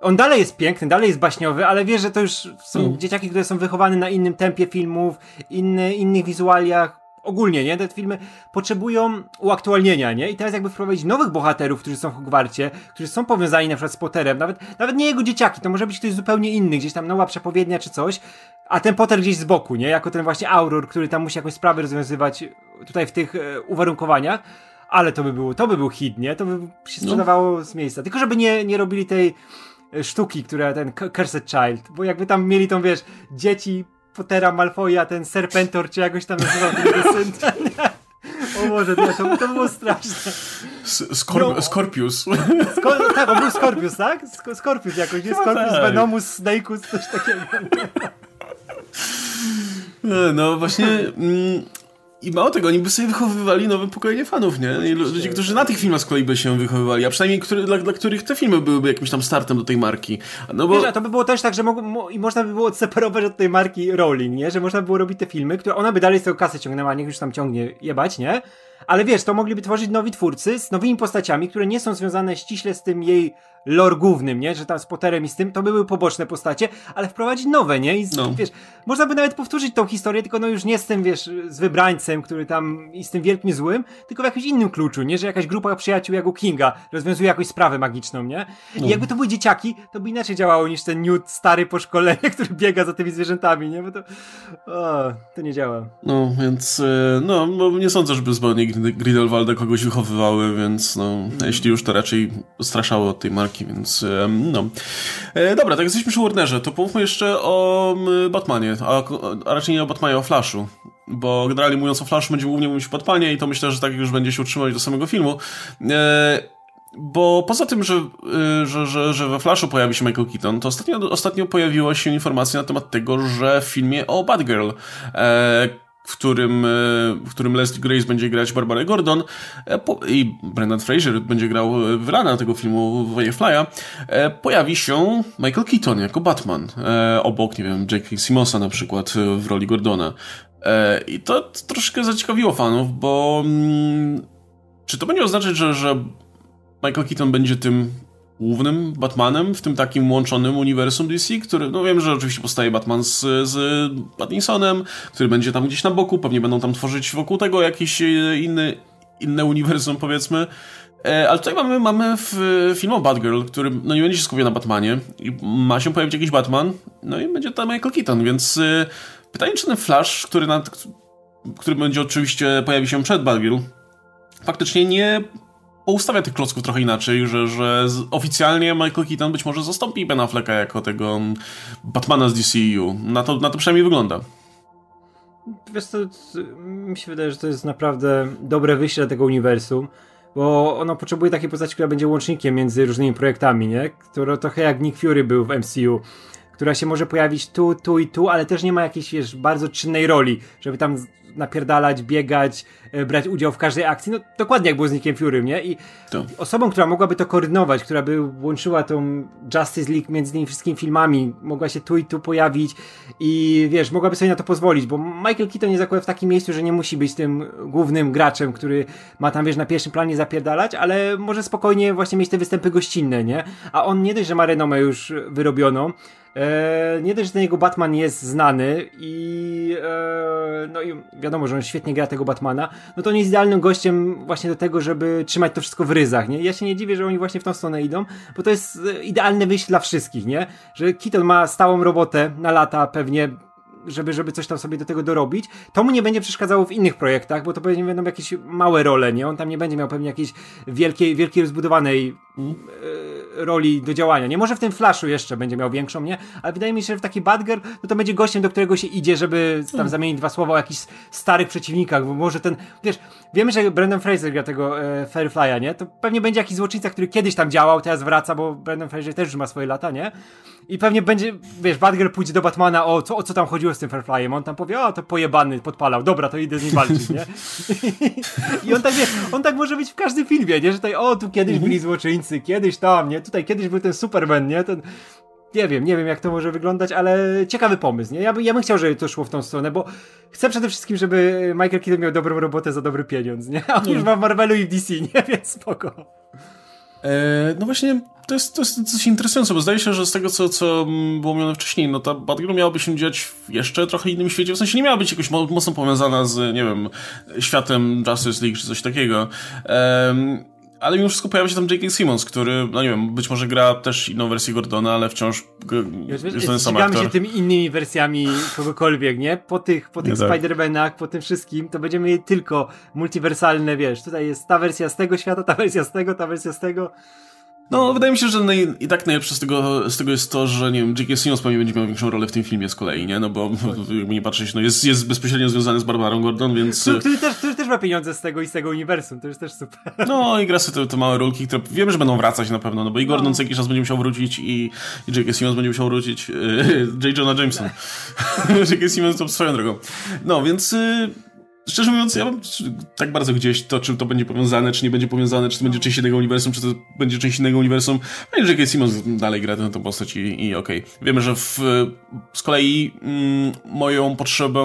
on dalej jest piękny, dalej jest baśniowy, ale wiesz, że to już są mm. dzieciaki, które są wychowane na innym tempie filmów, inny, innych wizualiach. Ogólnie, nie? Te filmy potrzebują uaktualnienia, nie? I teraz jakby wprowadzić nowych bohaterów, którzy są w Hogwarcie, którzy są powiązani na przykład z Potterem, nawet, nawet nie jego dzieciaki, to może być ktoś zupełnie inny, gdzieś tam nowa przepowiednia czy coś, a ten Potter gdzieś z boku, nie? Jako ten właśnie Auror, który tam musi jakąś sprawę rozwiązywać tutaj w tych e, uwarunkowaniach ale to by był, to by był hit, nie? To by się no. sprzedawało no. z miejsca. Tylko żeby nie, nie robili tej e, sztuki, która ten Cursed Child, bo jakby tam mieli tą, wiesz, dzieci Pottera Malfoya, ten Serpentor, czy jakoś tam nazywał ten. <laughs> O Boże, nie, to, to było straszne. Skor no, Scorpius. Skor tak, on był Scorpius, tak? Scorpius jakoś, nie? Scorpius, tak. Venomus, Snakeus, coś takiego. <laughs> No właśnie... Mm i mało tego, oni by sobie wychowywali nowe pokolenie fanów, nie? I ludzie, którzy na tych filmach z kolei by się wychowywali, a przynajmniej który, dla, dla których te filmy byłyby jakimś tam startem do tej marki. No bo... Wiesz, to by było też tak, że mo, mo, i można by było odseparować od tej marki Rowling, nie? Że można by było robić te filmy, które ona by dalej z tego kasę ciągnęła, niech już tam ciągnie jebać, nie? Ale wiesz, to mogliby tworzyć nowi twórcy z nowymi postaciami, które nie są związane ściśle z tym jej lore głównym, nie? Że tam z Potterem i z tym, to by były poboczne postacie, ale wprowadzić nowe, nie? I z, no. wiesz, można by nawet powtórzyć tą historię, tylko no już nie z tym, wiesz, z wybrańcem, który tam i z tym wielkim złym, tylko w jakimś innym kluczu, nie? Że jakaś grupa przyjaciół jak u Kinga rozwiązuje jakąś sprawę magiczną, nie? I no. jakby to były dzieciaki, to by inaczej działało niż ten Newt stary po szkoleniu, <laughs> który biega za tymi zwierzętami, nie? Bo to, o, to nie działa. No, więc, e, no, nie sądzę, żeby zupełnie Grindelwalda kogoś wychowywały, więc no, mm. jeśli już to raczej straszały od tej marki, więc no. E, dobra, tak jesteśmy przy Warnerze, to pomówmy jeszcze o Batmanie, a, a raczej nie o Batmanie, o Flashu bo generalnie mówiąc o Flashu będziemy głównie mówić o Batmanie i to myślę, że tak już będzie się utrzymać do samego filmu. E, bo poza tym, że, e, że, że, że we Flashu pojawi się Michael Keaton, to ostatnio, ostatnio pojawiła się informacja na temat tego, że w filmie o Batgirl e, w którym, e, w którym Leslie Grace będzie grać Barbara Gordon e, i Brendan Fraser będzie grał Wylana tego filmu Firefly'a, e, pojawi się Michael Keaton jako Batman, obok, nie wiem, J.K. Simonsa na przykład w roli Gordona. I to troszkę zaciekawiło fanów, bo mm, czy to będzie oznaczać, że, że Michael Keaton będzie tym głównym Batmanem w tym takim łączonym uniwersum DC, który, no wiem, że oczywiście powstaje Batman z, z Pattinsonem, który będzie tam gdzieś na boku, pewnie będą tam tworzyć wokół tego jakiś e, inny, inne uniwersum, powiedzmy. E, ale tutaj mamy, mamy film o Batgirl, który no nie będzie się skupiał na Batmanie i ma się pojawić jakiś Batman, no i będzie tam Michael Keaton, więc e, pytanie, czy ten Flash, który, na, który będzie oczywiście pojawi się przed Batgirl, faktycznie nie poustawia tych klocków trochę inaczej, że, że oficjalnie Michael Keaton być może zastąpi Ben Afflecka jako tego mm, Batmana z DCU. Na to, na to przynajmniej wygląda. Wiesz co, mi się wydaje, że to jest naprawdę dobre wyjście dla tego uniwersum, bo ono potrzebuje takiej postaci, która będzie łącznikiem między różnymi projektami, nie? Która trochę jak Nick Fury był w MCU, która się może pojawić tu, tu i tu, ale też nie ma jakiejś, wiesz, bardzo czynnej roli, żeby tam napierdalać, biegać, e, brać udział w każdej akcji. No dokładnie jak było z Nickiem Fury, nie? I to. osobą, która mogłaby to koordynować, która by łączyła tą Justice League między tymi wszystkimi filmami, mogła się tu i tu pojawić i wiesz, mogłaby sobie na to pozwolić, bo Michael Keaton jest akurat w takim miejscu, że nie musi być tym głównym graczem, który ma tam, wiesz, na pierwszym planie zapierdalać, ale może spokojnie właśnie mieć te występy gościnne, nie? A on nie dość, że ma renomę już wyrobioną, E, nie dość, że ten jego Batman jest znany i e, no i wiadomo, że on świetnie gra tego Batmana, no to on jest idealnym gościem właśnie do tego, żeby trzymać to wszystko w ryzach, nie? Ja się nie dziwię, że oni właśnie w tą stronę idą, bo to jest idealne wyjście dla wszystkich, nie? Że Keaton ma stałą robotę na lata pewnie żeby, żeby coś tam sobie do tego dorobić. To mu nie będzie przeszkadzało w innych projektach, bo to pewnie będą jakieś małe role, nie? On tam nie będzie miał pewnie jakiejś wielkiej, wielkiej rozbudowanej mm. Roli do działania. Nie może w tym Flashu jeszcze będzie miał większą, nie? Ale wydaje mi się, że w taki Badger, no to będzie gościem, do którego się idzie, żeby tam mm. zamienić dwa słowa o jakichś starych przeciwnikach, bo może ten, wiesz, wiemy, że Brandon Fraser gra tego e, nie? To pewnie będzie jakiś złoczyńca, który kiedyś tam działał, teraz wraca, bo Brandon Fraser też już ma swoje lata, nie? I pewnie będzie, wiesz, Badger pójdzie do Batmana, o co, o co tam chodziło z tym Fireflyem? On tam powie, o to pojebany, podpalał, dobra, to idę z nim walczyć, nie? <laughs> I on tak, wiesz, on tak może być w każdym filmie, nie? Że tutaj, o, tu kiedyś byli złoczyńcy, kiedyś tam, nie? Tutaj kiedyś był ten Superman, nie? Ten, nie wiem, nie wiem jak to może wyglądać, ale ciekawy pomysł, nie? Ja, by, ja bym chciał, żeby to szło w tą stronę, bo chcę przede wszystkim, żeby Michael Keaton miał dobrą robotę za dobry pieniądz, nie? A on już ma w Marvelu i w DC, nie? Więc spoko. E, no właśnie, to jest, to jest coś interesujące, bo zdaje się, że z tego, co, co było mówione wcześniej, no ta Batgirl miałaby się dziać w jeszcze trochę innym świecie, w sensie nie miała być jakoś mocno powiązana z, nie wiem, światem Justice League czy coś takiego. Ale mimo wszystko pojawia się tam J.K. Simmons, który, no nie wiem, być może gra też inną wersję Gordona, ale wciąż jest, jest ten sam aktor. się tymi innymi wersjami kogokolwiek, nie? Po tych, po tych tak. Spider-Manach, po tym wszystkim, to będziemy mieli tylko multiwersalne, wiesz, tutaj jest ta wersja z tego świata, ta wersja z tego, ta wersja z tego. No, wydaje mi się, że naj, i tak najlepsze z tego, z tego jest to, że nie wiem, J.K. Simmons pewnie będzie miał większą rolę w tym filmie z kolei, nie? No bo <laughs> jakby nie patrzeć, no jest, jest bezpośrednio związany z Barbarą Gordon, więc... Który, który, też, który też ma pieniądze z tego i z tego uniwersum, to jest też super. <laughs> No i gra sobie te, te małe rolki, które wiemy, że będą wracać na pewno, no bo i Gordon no. co jakiś czas będzie musiał wrócić i, i J.K. Simmons będzie musiał wrócić, yy, <laughs> J. Jonah Jameson. J.K. Simmons to swoją drogą. No, więc... Yy, Szczerze mówiąc, ja mam tak bardzo gdzieś to, czy to będzie powiązane, czy nie będzie powiązane, czy to będzie część innego uniwersum, czy to będzie część innego uniwersum. No i że Simmons dalej gra tę, postać i, i okej. Okay. Wiemy, że w, z kolei mm, moją potrzebę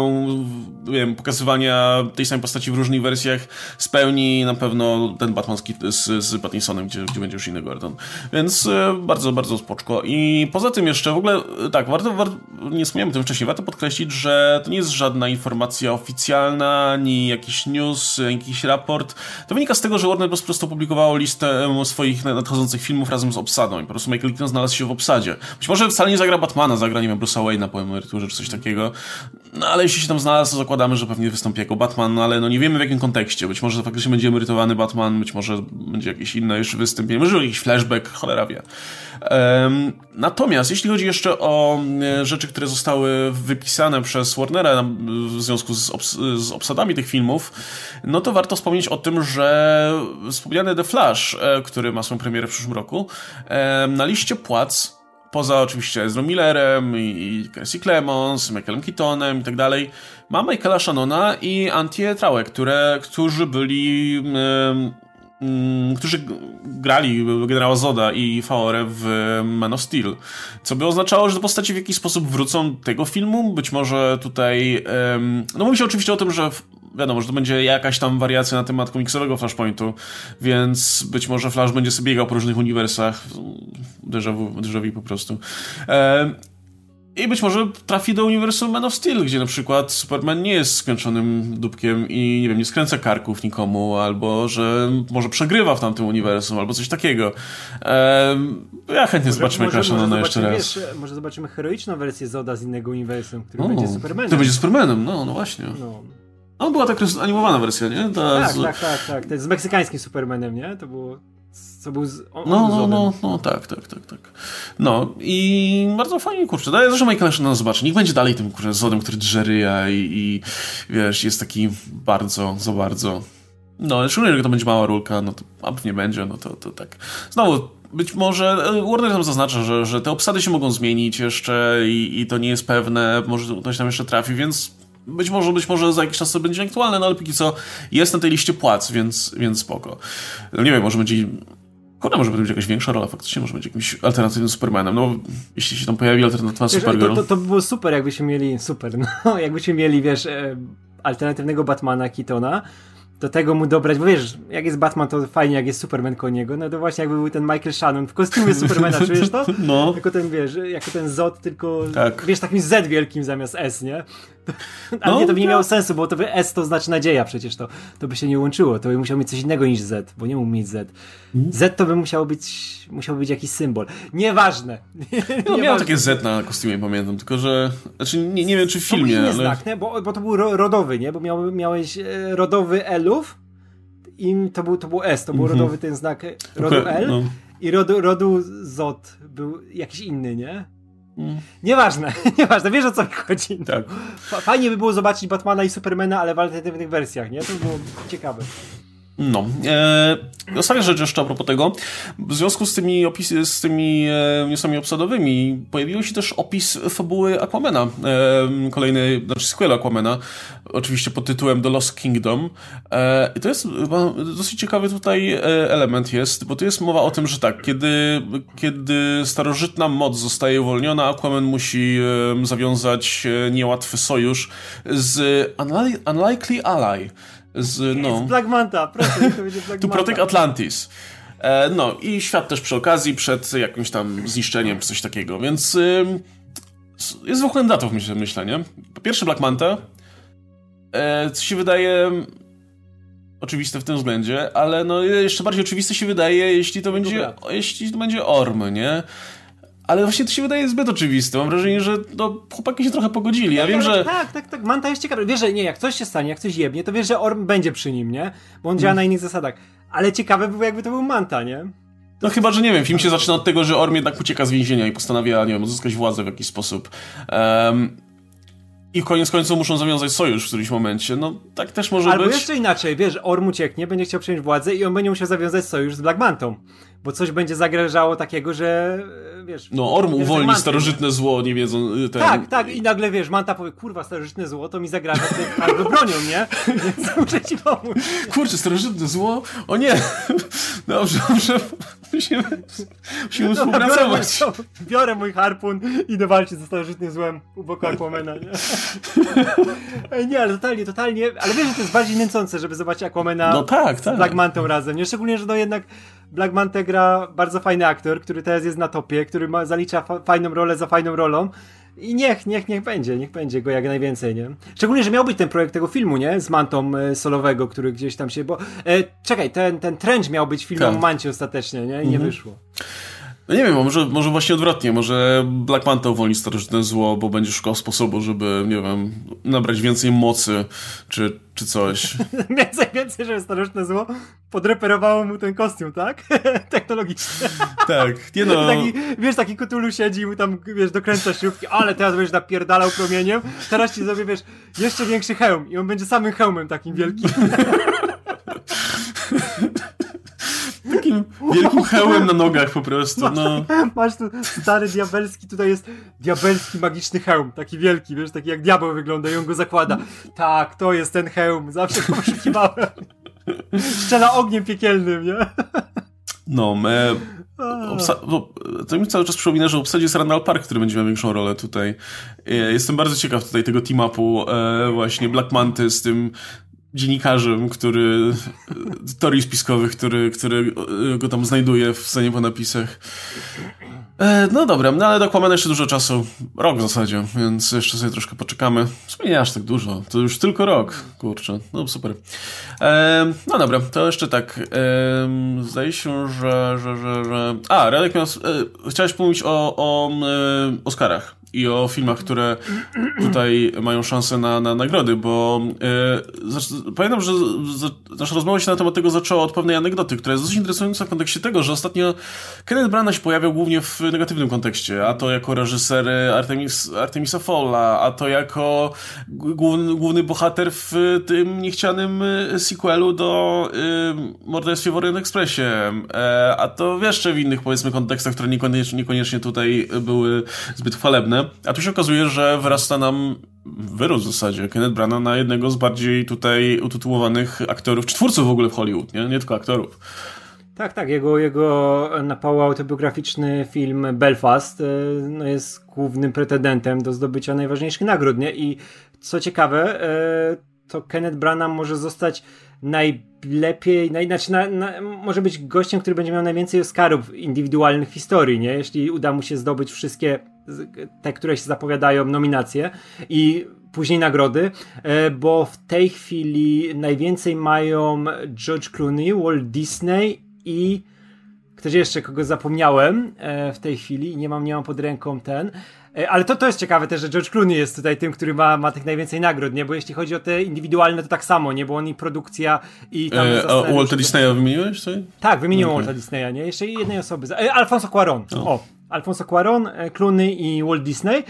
wiem, pokazywania tej samej postaci w różnych wersjach spełni na pewno ten Batman z, z Pattinsonem, gdzie, gdzie będzie już inny Gordon. Więc e, bardzo, bardzo spoczko. I poza tym jeszcze w ogóle, tak, warto, warto nie wspomniałem o tym wcześniej, warto podkreślić, że to nie jest żadna informacja oficjalna, ani jakiś news, jakiś raport. To wynika z tego, że Warner Bros. po prostu opublikowało listę swoich nadchodzących filmów razem z obsadą i po prostu Michael Keaton znalazł się w obsadzie. Być może wcale nie zagra Batmana, zagra, nie wiem, Bruce'a Wayne'a po emeryturze czy coś takiego. No ale jeśli się tam znalazł, to zakładamy, że pewnie wystąpi jako Batman, no ale no nie wiemy w jakim kontekście. Być może faktycznie będzie emerytowany Batman, być może będzie jakieś inne jeszcze wystąpienie, może jakiś flashback, cholera wie. Natomiast jeśli chodzi jeszcze o e, rzeczy, które zostały wypisane przez Warnera w związku z, obs z obsadami tych filmów, no to warto wspomnieć o tym, że wspomniany The Flash, e, który ma swoją premierę w przyszłym roku, na liście płac poza oczywiście Ezra Millerem i Kelsey Clemons, Michaelem Keatonem i tak dalej, ma Michaela Shannona i Antie Traue, które, którzy byli którzy grali generała Zoda i Faore w Man of Steel. Co by oznaczało, że te postaci w jakiś sposób wrócą tego filmu. Być może tutaj. no mówi się oczywiście o tym, że wiadomo, że to będzie jakaś tam wariacja na temat komiksowego Flashpointu, więc być może Flash będzie sobie biegał po różnych uniwersach. Déjà vu, vu po prostu. I być może trafi do uniwersum Man of Steel, gdzie na przykład Superman nie jest skończonym dupkiem i nie wiem, nie skręca karków nikomu, albo że może przegrywa w tamtym uniwersum, albo coś takiego. Ehm, ja chętnie może, zobaczymy Crashana jeszcze raz. Wiesz, może zobaczymy heroiczną wersję Zoda z innego uniwersum, który o, będzie Supermanem. To będzie Supermanem, no, no właśnie. No. No, była taka animowana wersja, nie? Ta tak, z... tak, tak, tak. To jest z meksykańskim Supermanem, nie? To było co był z, on, no, no, no, no, tak, tak, tak, tak. No i bardzo fajnie, kurczę. Daję zresztą Michael Shannon zobaczy. Niech będzie dalej tym, kurczę, Zodem, który drzeryja i, i wiesz, jest taki bardzo, za bardzo... No, szczególnie, że to będzie mała rulka, no to a nie będzie, no to, to tak. Znowu, być może e, Warner tam zaznacza, że, że te obsady się mogą zmienić jeszcze i, i to nie jest pewne, może ktoś tam jeszcze trafi, więc być może, być może za jakiś czas to będzie aktualne, no ale póki co jest na tej liście płac, więc, więc spoko. No nie wiem, może będzie Kurde, może będzie jakaś większa rola faktycznie, może będzie jakimś alternatywnym Supermanem. No, jeśli się tam pojawi alternatywa Supergirl. To, to, to by było super, jakbyśmy mieli, super, <laughs> no, jakbyśmy mieli, wiesz, e, alternatywnego Batmana Kitona, do tego mu dobrać, bo wiesz, jak jest Batman, to fajnie, jak jest Superman koło niego, no to właśnie jakby był ten Michael Shannon w kostiumie Supermana, <laughs> czujesz to? No. Jako ten, wiesz, jako ten Zod, tylko, Tak. wiesz, takim Z wielkim zamiast S, nie? <laughs> Ale No, nie, to by nie tak. miało sensu, bo to by S to znaczy nadzieja przecież, to, to by się nie łączyło, to by musiał mieć coś innego niż Z, bo nie mógł mieć Z. Mhm. Z to by musiało być, musiał być jakiś symbol. Nieważne. No, <laughs> miał Nieważne. takie Z na kostiumie, pamiętam, tylko że... Znaczy, nie, nie wiem, czy w filmie, ale... znak, nie? Bo, bo to był ro, rodowy, nie? Bo miał, miałeś e, rodowy Elów i to był, to był S, to był Mhm. rodowy ten znak e, rodu Okej, L no. i rodu, rodu Zod był jakiś inny, nie? Nieważne, <laughs> nieważne, wiesz o co mi chodzi. Tak. Fa- Fajnie by było zobaczyć Batmana i Supermana, ale w alternatywnych wersjach, nie? To by było ciekawe. No. E, ostatnia rzecz jeszcze a propos tego. W związku z tymi opisy, z tymi e, newsami obsadowymi pojawił się też opis fabuły Aquamana. E, kolejny, znaczy sequel Aquamana. Oczywiście pod tytułem The Lost Kingdom. E, to jest chyba dosyć ciekawy tutaj e, element jest, bo tu jest mowa o tym, że tak, kiedy, kiedy starożytna moc zostaje uwolniona, Aquaman musi e, zawiązać e, niełatwy sojusz z Unli- Unlikely Ally. Z, no. Z Black Manta, to będzie Black To Manta. Protect Atlantis. E, no i świat też przy okazji przed jakimś tam zniszczeniem czy coś takiego, więc s- jest dwóch kandydatów myślę, myślę, nie? Po pierwsze Black Manta, e, co się wydaje oczywiste w tym względzie, ale no jeszcze bardziej oczywiste się wydaje, jeśli to będzie, jeśli to będzie Orm, nie? Ale właśnie to się wydaje zbyt oczywiste. Mam wrażenie, że no, chłopaki się trochę pogodzili. Ja wiem, Ale że... Tak, tak, tak. Manta jest ciekawy. Wiesz, że nie, jak coś się stanie, jak coś jebnie, to wiesz, że Orm będzie przy nim, nie? Bo on działa Mm. na innych zasadach. Ale ciekawe by było, jakby to był Manta, nie? No chyba, że nie wiem, film się zaczyna od tego, że Orm jednak ucieka z więzienia i postanawia, nie wiem, uzyskać władzę w jakiś sposób. Em, I koniec końców muszą zawiązać sojusz w którymś momencie. No tak też może Albo być. jeszcze inaczej, wiesz, Orm ucieknie, będzie chciał przejąć władzę i on będzie musiał zawiązać sojusz z Black Mantą. Bo coś będzie zagrażało takiego, że e, wiesz... No Orm uwolni starożytne zło, nie wiedzą... y, Ten... Tak, tak, i nagle wiesz, Manta powie, kurwa, starożytne zło, to mi zagraża <laughs> albo bronią, nie? Więc <laughs> muszę ci pomóc. Kurczę, starożytne zło? O nie! <laughs> Dobrze, dobrze. Musimy, musimy Dobra, biorę, mój, współpracować. biorę mój harpun i idę walczyć ze starożytnym złem u boku Aquamana, nie? Ej, nie, ale totalnie, totalnie, ale wiesz, że to jest bardziej nęcące, żeby zobaczyć Aquamana No tak, z tak. Black Mantą razem, nie? Szczególnie, że no jednak Black Manta gra bardzo fajny aktor, który teraz jest na topie, który ma, zalicza fa fajną rolę za fajną rolą i niech, niech, niech będzie, niech będzie go jak najwięcej, nie? Szczególnie, że miał być ten projekt tego filmu, nie? Z Mantą e, solowego, który gdzieś tam się, bo... E, czekaj, ten, ten Trench miał być filmem Tak. o Mancie ostatecznie, nie? I nie wyszło. No nie wiem, może, może właśnie odwrotnie, może Black Manta uwolni starożytne zło, bo będzie szukał sposobu, żeby, nie wiem, nabrać więcej mocy, czy, czy coś. <laughs> Więcej, więcej, żeby starożytne zło podreperowało mu ten kostium, tak? <laughs> Technologicznie. tak, nie no... <laughs> Taki, wiesz, taki Cthulhu siedzi i mu tam, wiesz, dokręca śrubki, ale teraz będziesz napierdalał promieniem, teraz ci zrobię, wiesz, jeszcze większy hełm i on będzie samym hełmem takim wielkim. Takim wielkim hełmem na nogach po prostu, no. Masz tu stary diabelski, tutaj jest diabelski magiczny hełm, taki wielki, wiesz, taki jak diabeł wygląda i on go zakłada. Tak, to jest ten hełm, zawsze go poszukiwałem. Strzela ogniem piekielnym, nie? No, e, obsa- bo, to mi cały czas przypomina, że obsadzie jest Randall Park, który będzie miał większą rolę tutaj. E, jestem bardzo ciekaw tutaj tego team-upu e, właśnie Black Manty z tym dziennikarzem, który teorii spiskowych, który, który go tam znajduje w scenie po napisach. E, no dobra, no ale do jeszcze dużo czasu. Rok w zasadzie, więc jeszcze sobie troszkę poczekamy. W sumie nie aż tak dużo. To już tylko rok. Kurczę, no super. E, no dobra, to jeszcze tak. E, zdaje się, że, że, że, że... A, Radek miał... E, chciałeś pomówić o, o e, Oscarach i o filmach, które tutaj mają szansę na, na nagrody, bo e, pamiętam, że za, nasza rozmowa się na temat tego zaczęła od pewnej anegdoty, która jest dosyć interesująca w kontekście tego, że ostatnio Kenneth Branagh się pojawiał głównie w negatywnym kontekście, a to jako reżyser Artemis, Artemisa Folla, a to jako główny, główny bohater w tym niechcianym e, sequelu do y, Morderstwie w Orient Expressie, e, a to jeszcze w innych powiedzmy kontekstach, które niekoniecznie, niekoniecznie tutaj były zbyt chwalebne. A tu się okazuje, że wyrasta nam wyrósł w zasadzie Kenneth Branagh na jednego z bardziej tutaj utytułowanych aktorów, czy twórców w ogóle w Hollywood, nie, nie tylko aktorów. Tak, tak. Jego, jego napało autobiograficzny film Belfast e, no jest głównym pretendentem do zdobycia najważniejszych nagród, nie? I co ciekawe, e, to Kenneth Branagh może zostać najlepiej, naj, znaczy na, na, może być gościem, który będzie miał najwięcej Oscarów indywidualnych historii, nie? Jeśli uda mu się zdobyć wszystkie te, które się zapowiadają, nominacje i później nagrody, e, bo w tej chwili najwięcej mają George Clooney, Walt Disney i ktoś jeszcze, kogo zapomniałem e, w tej chwili, nie mam, nie mam pod ręką ten, ale to, to jest ciekawe też, że George Clooney jest tutaj tym, który ma, ma tych najwięcej nagród, nie? Bo jeśli chodzi o te indywidualne, to tak samo, nie? Bo on i produkcja i tam... E, a Walta Disneya wymieniłeś? Co? Tak, wymieniłem okay. Walta Disneya, nie? Jeszcze jednej osoby. E, Alfonso Cuaron. O. o. Alfonso Cuaron, e, Clooney i Walt Disney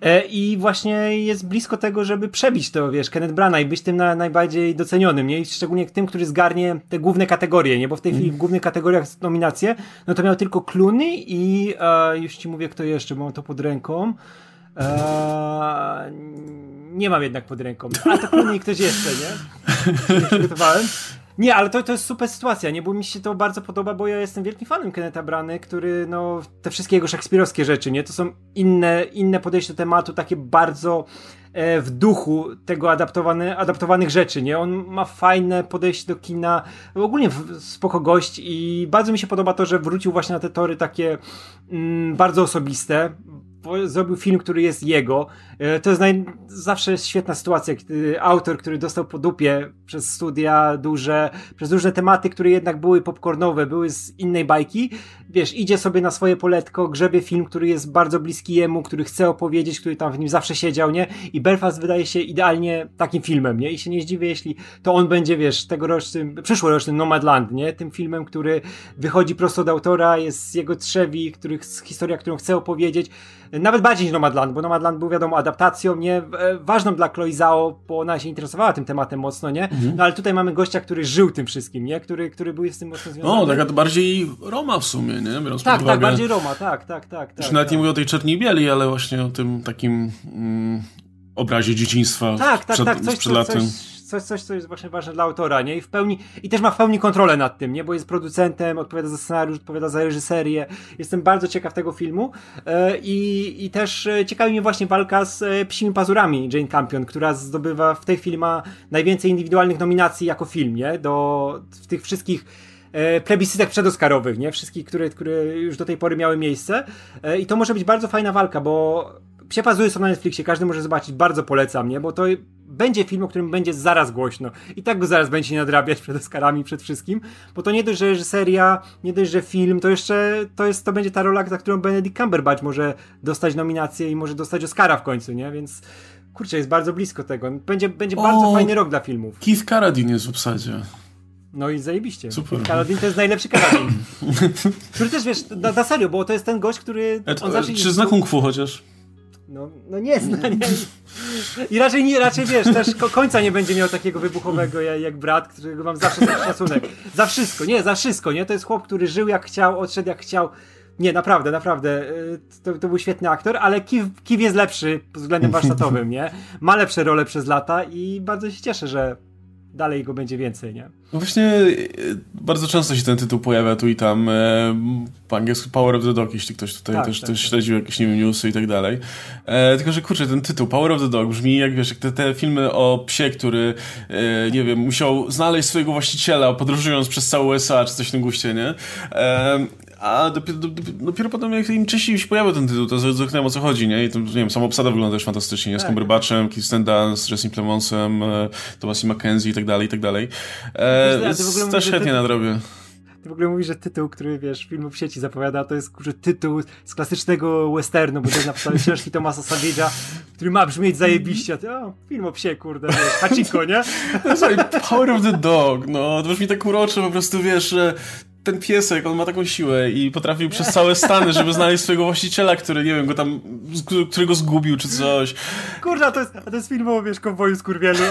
e, i właśnie jest blisko tego, żeby przebić to, wiesz, Kenneth Branagh i być tym na, najbardziej docenionym, nie? I szczególnie tym, który zgarnie te główne kategorie, nie? Bo w tej chwili w głównych kategoriach nominacje, no to miał tylko Clooney i e, już ci mówię, kto jeszcze, bo mam to pod ręką. E, nie mam jednak pod ręką. A to Clooney i ktoś jeszcze, nie? <laughs> Przygotowałem. Nie, ale to, to jest super sytuacja, nie? Bo mi się to bardzo podoba, bo ja jestem wielkim fanem Kenneta Brany, który, no, te wszystkie jego szekspirowskie rzeczy, nie? To są inne, inne podejście do tematu, takie bardzo e, w duchu tego adaptowane, adaptowanych rzeczy, nie? On ma fajne podejście do kina, ogólnie spoko gość i bardzo mi się podoba to, że wrócił właśnie na te tory takie mm, bardzo osobiste, zrobił film, który jest jego. E, to jest naj... zawsze jest świetna sytuacja, kiedy autor, który dostał po dupie przez studia duże, przez różne tematy, które jednak były popcornowe, były z innej bajki, wiesz, idzie sobie na swoje poletko, grzebie film, który jest bardzo bliski jemu, który chce opowiedzieć, który tam w nim zawsze siedział, nie? I Belfast wydaje się idealnie takim filmem, nie? I się nie zdziwię, jeśli to on będzie, wiesz, tegorocznym, przyszłorocznym Nomadland, nie? Tym filmem, który wychodzi prosto od autora, jest z jego trzewi, których, historia, którą chce opowiedzieć, nawet bardziej niż Nomadland, bo Nomadland był wiadomo adaptacją, nie? E, ważną dla Chloe Zhao, bo ona się interesowała tym tematem mocno, nie? Mhm. No ale tutaj mamy gościa, który żył tym wszystkim, nie? Który, który był z tym mocno związany. No, taka to bardziej Roma w sumie, nie? Biorąc tak, tak, bardziej Roma, tak, tak, tak. tak nawet tak. nie mówię o tej czerni bieli, ale właśnie o tym takim mm, obrazie dzieciństwa tak, tak, przed, tak, coś, sprzed latem. Coś, coś, coś, co jest właśnie ważne dla autora, nie? I w pełni, i też ma w pełni kontrolę nad tym, nie? Bo jest producentem, odpowiada za scenariusz, odpowiada za reżyserię. Jestem bardzo ciekaw tego filmu e, i, i też e, ciekawi mnie właśnie walka z e, Psimi Pazurami Jane Campion, która zdobywa, w tej chwili ma najwięcej indywidualnych nominacji jako film, nie? Do, w tych wszystkich plebiscytach przedoskarowych, nie? Wszystkich, które, które już do tej pory miały miejsce. I to może być bardzo fajna walka, bo Psie Pazury są na Netflixie, każdy może zobaczyć, bardzo polecam, nie? Bo to będzie film, o którym będzie zaraz głośno. I tak go zaraz będzie nadrabiać przed Oscarami, przed wszystkim, bo to nie dość, że reżyseria, nie dość, że film, to jeszcze to, jest, to będzie ta rola, za którą Benedict Cumberbatch może dostać nominację i może dostać Oscara w końcu, nie? Więc kurczę, jest bardzo blisko tego. Będzie, będzie o, bardzo fajny rok dla filmów. Keith Carradine jest w obsadzie. No i zajebiście. Super. Carradine to jest najlepszy Carradine. <laughs> który też, wiesz, na, na serio, bo to jest ten gość, który... On zawsze czy zna kung fu chociaż? No, no nie zna, nie. I raczej, nie, raczej wiesz, też końca nie będzie miał takiego wybuchowego jak, brat, którego mam zawsze szacunek. Za wszystko, nie, za wszystko, nie? To jest chłop, który żył jak chciał, odszedł jak chciał. Nie, naprawdę, naprawdę. Y, to, to był świetny aktor, ale Kiw, Kiw jest lepszy pod względem warsztatowym, nie? Ma lepsze role przez lata i bardzo się cieszę, że dalej go będzie więcej, nie? No właśnie e, bardzo często się ten tytuł pojawia tu i tam. E, po angielsku Power of the Dog, jeśli ktoś tutaj tak, też, tak, też tak. śledził jakieś, nie wiem, newsy i tak dalej. E, tylko, że kurczę, ten tytuł Power of the Dog brzmi jak, wiesz, jak te, te filmy o psie, który, e, nie wiem, musiał znaleźć swojego właściciela podróżując przez całe USA, czy coś w tym guście, nie? E, a dopiero, dopiero potem, jak im częściej się pojawił ten tytuł, to zrozumiałem o co chodzi, nie? I to, nie wiem, sama obsada wygląda też fantastycznie, nie? Z tak. Cumberbatchem, Kirsten Dunst, Jesse Plemonsem, e, Thomasem McKenzie i tak dalej, i tak dalej. E, więc też chętnie nadrobię. Ty w ogóle mówisz, że tytuł, który wiesz, filmu w sieci zapowiada, to jest kurczę, tytuł z klasycznego westernu, bo to jest na podstawie książki Tomasa Savage'a, który ma brzmieć zajebiście. Ty, o, film o psie, kurde, wiesz, Hachiko, nie? <laughs> Sorry, Power of the Dog, no, to brzmi tak urocze, po prostu wiesz, że ten piesek, on ma taką siłę i potrafił przez całe Stany, żeby <laughs> znaleźć swojego właściciela, który, nie wiem, go tam, którego zgubił czy coś. Kurza, to jest, a to jest film o, wiesz, konwoju skurwielu.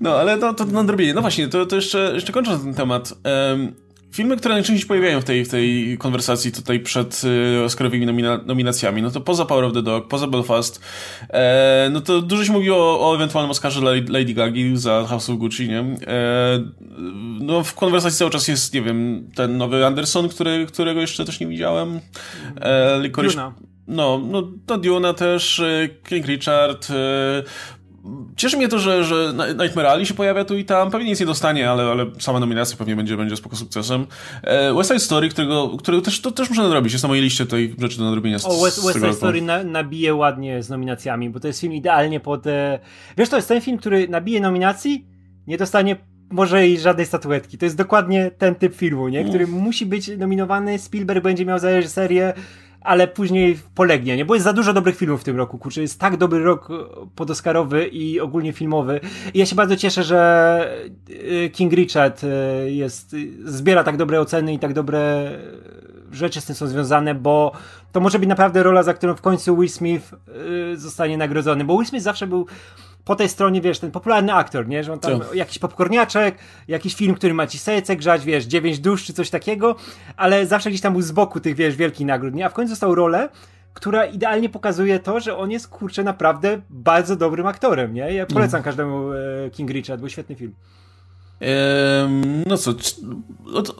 No, ale to, to nadrobienie. No właśnie, to, to jeszcze, jeszcze kończąc ten temat. Um, filmy, które najczęściej się pojawiają w tej, w tej konwersacji tutaj przed y, Oscarowymi nomina nominacjami, no to poza Power of the Dog, poza Belfast, e, no to dużo się mówiło o, o ewentualnym Oscarze Lady Gagi za House of Gucci, nie? E, no w konwersacji cały czas jest, nie wiem, ten nowy Anderson, który, którego jeszcze też nie widziałem. E, Licorice, no, no to Duna też, e, King Richard, e, cieszy mnie to, że, że Nightmare Alley się pojawia tu i tam. Pewnie nic nie dostanie, ale, ale sama nominacja pewnie będzie, będzie spoko sukcesem. E, West Side Story, którego, którego też, to też muszę nadrobić. Jest na mojej liście tej rzeczy do nadrobienia. Z, o, West, West Side Story na, nabije ładnie z nominacjami, bo to jest film idealnie pod... E... Wiesz, to jest ten film, który nabije nominacji, nie dostanie może i żadnej statuetki. To jest dokładnie ten typ filmu, nie? który musi być nominowany. Spielberg będzie miał za reżyserię ale później polegnie, nie? Bo jest za dużo dobrych filmów w tym roku, kurczę. Jest tak dobry rok podoskarowy i ogólnie filmowy. I ja się bardzo cieszę, że y, King Richard y, jest, zbiera tak dobre oceny i tak dobre rzeczy z tym są związane, bo to może być naprawdę rola, za którą w końcu Will Smith y, zostanie nagrodzony, bo Will Smith zawsze był po tej stronie, wiesz, ten popularny aktor, nie? Że on tam Co? jakiś popcorniaczek, jakiś film, który ma ci serce grzać, wiesz, dziewięć dusz czy coś takiego, ale zawsze gdzieś tam był z boku tych, wiesz, wielkich nagród, nie? A w końcu dostał rolę, która idealnie pokazuje to, że on jest, kurczę, naprawdę bardzo dobrym aktorem, nie? Ja polecam mm. każdemu e, King Richard, był świetny film. No co,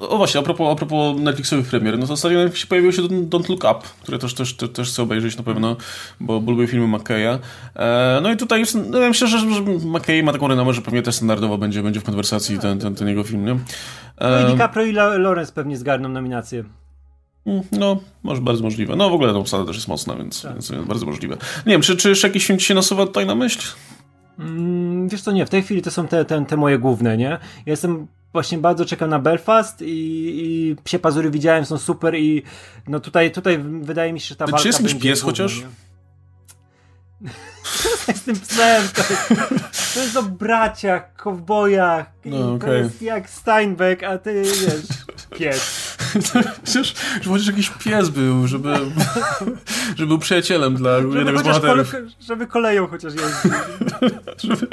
o, właśnie, a propos, a propos Netflixowych premier, no to ostatnio się pojawiło się Don't Look Up, które też, też, też, też chcę obejrzeć na pewno, bo, bo lubię filmy McKeya. E, no i tutaj no ja myślę, że, że McKay ma taką renomę, że pewnie też standardowo będzie, będzie w konwersacji ten, ten, ten jego film, nie? No i DiCaprio i Lawrence pewnie zgarną nominację. Mm, no, może bardzo możliwe. No w ogóle ta obsada też jest mocna, więc, tak. więc bardzo możliwe. Nie wiem, czy, czy jeszcze jakiś film ci się nasuwa tutaj na myśl? Mm, wiesz co, nie, w tej chwili to są te, te, te moje główne, nie? Ja jestem właśnie bardzo czekam na Belfast i, i Psie Pazury widziałem, są super i no tutaj, tutaj wydaje mi się, że ta walka Czy jest jakiś pies główna, chociaż? z <laughs> tym psem, to jest, to jest o braciach, kowbojach, no, okay. to jest jak Steinbeck, a ty wiesz, pies. Chociaż, że chociaż jakiś pies był, żeby, <laughs> żeby był przyjacielem dla żeby jednego z bohaterów. Kole, żeby koleją chociaż jeździł. <laughs> żeby,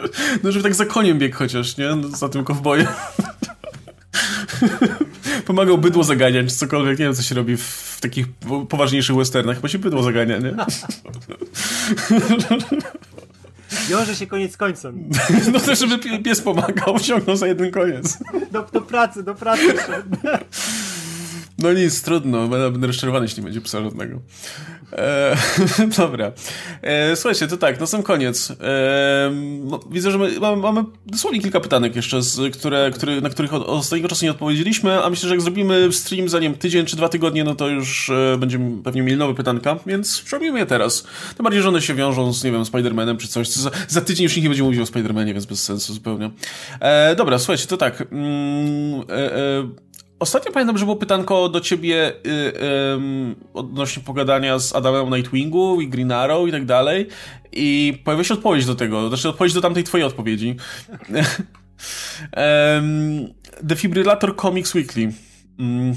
no żeby tak za koniem biegł chociaż, nie? Za tym kowbojem. <laughs> Pomagał bydło zaganiać, czy cokolwiek. Nie wiem, co się robi w, w takich poważniejszych westernach. Chyba się bydło zagania, nie? Wiąże się koniec końcem. No to, żeby pies pomagał, ciągnął za jeden koniec. Do, do pracy, do pracy. No nic, trudno. Będę rozczarowany, jeśli będzie psa żadnego. E, <laughs> dobra. E, słuchajcie, to tak, na sam koniec. E, no, widzę, że my mamy, mamy dosłownie kilka pytanek jeszcze, z, które, które, na których od, od ostatniego czasu nie odpowiedzieliśmy, a myślę, że jak zrobimy stream za nim tydzień czy dwa tygodnie, no to już e, będziemy pewnie mieli nowe pytanka, więc zrobimy je teraz. Tym bardziej, że one się wiążą z, nie wiem, Spider-Manem czy coś. Za, za, tydzień już nikt nie będzie mówił o Spider-Manie, więc bez sensu zupełnie. E, dobra, słuchajcie, to tak. Mm, e, Ostatnio pamiętam, że było pytanko do ciebie yy, odnośnie pogadania z Adamem Nightwingu i Green Arrow i tak dalej i pojawiła się odpowiedź do tego, znaczy odpowiedź do tamtej twojej odpowiedzi. <laughs> um, Defibrillator Comics Weekly. Um,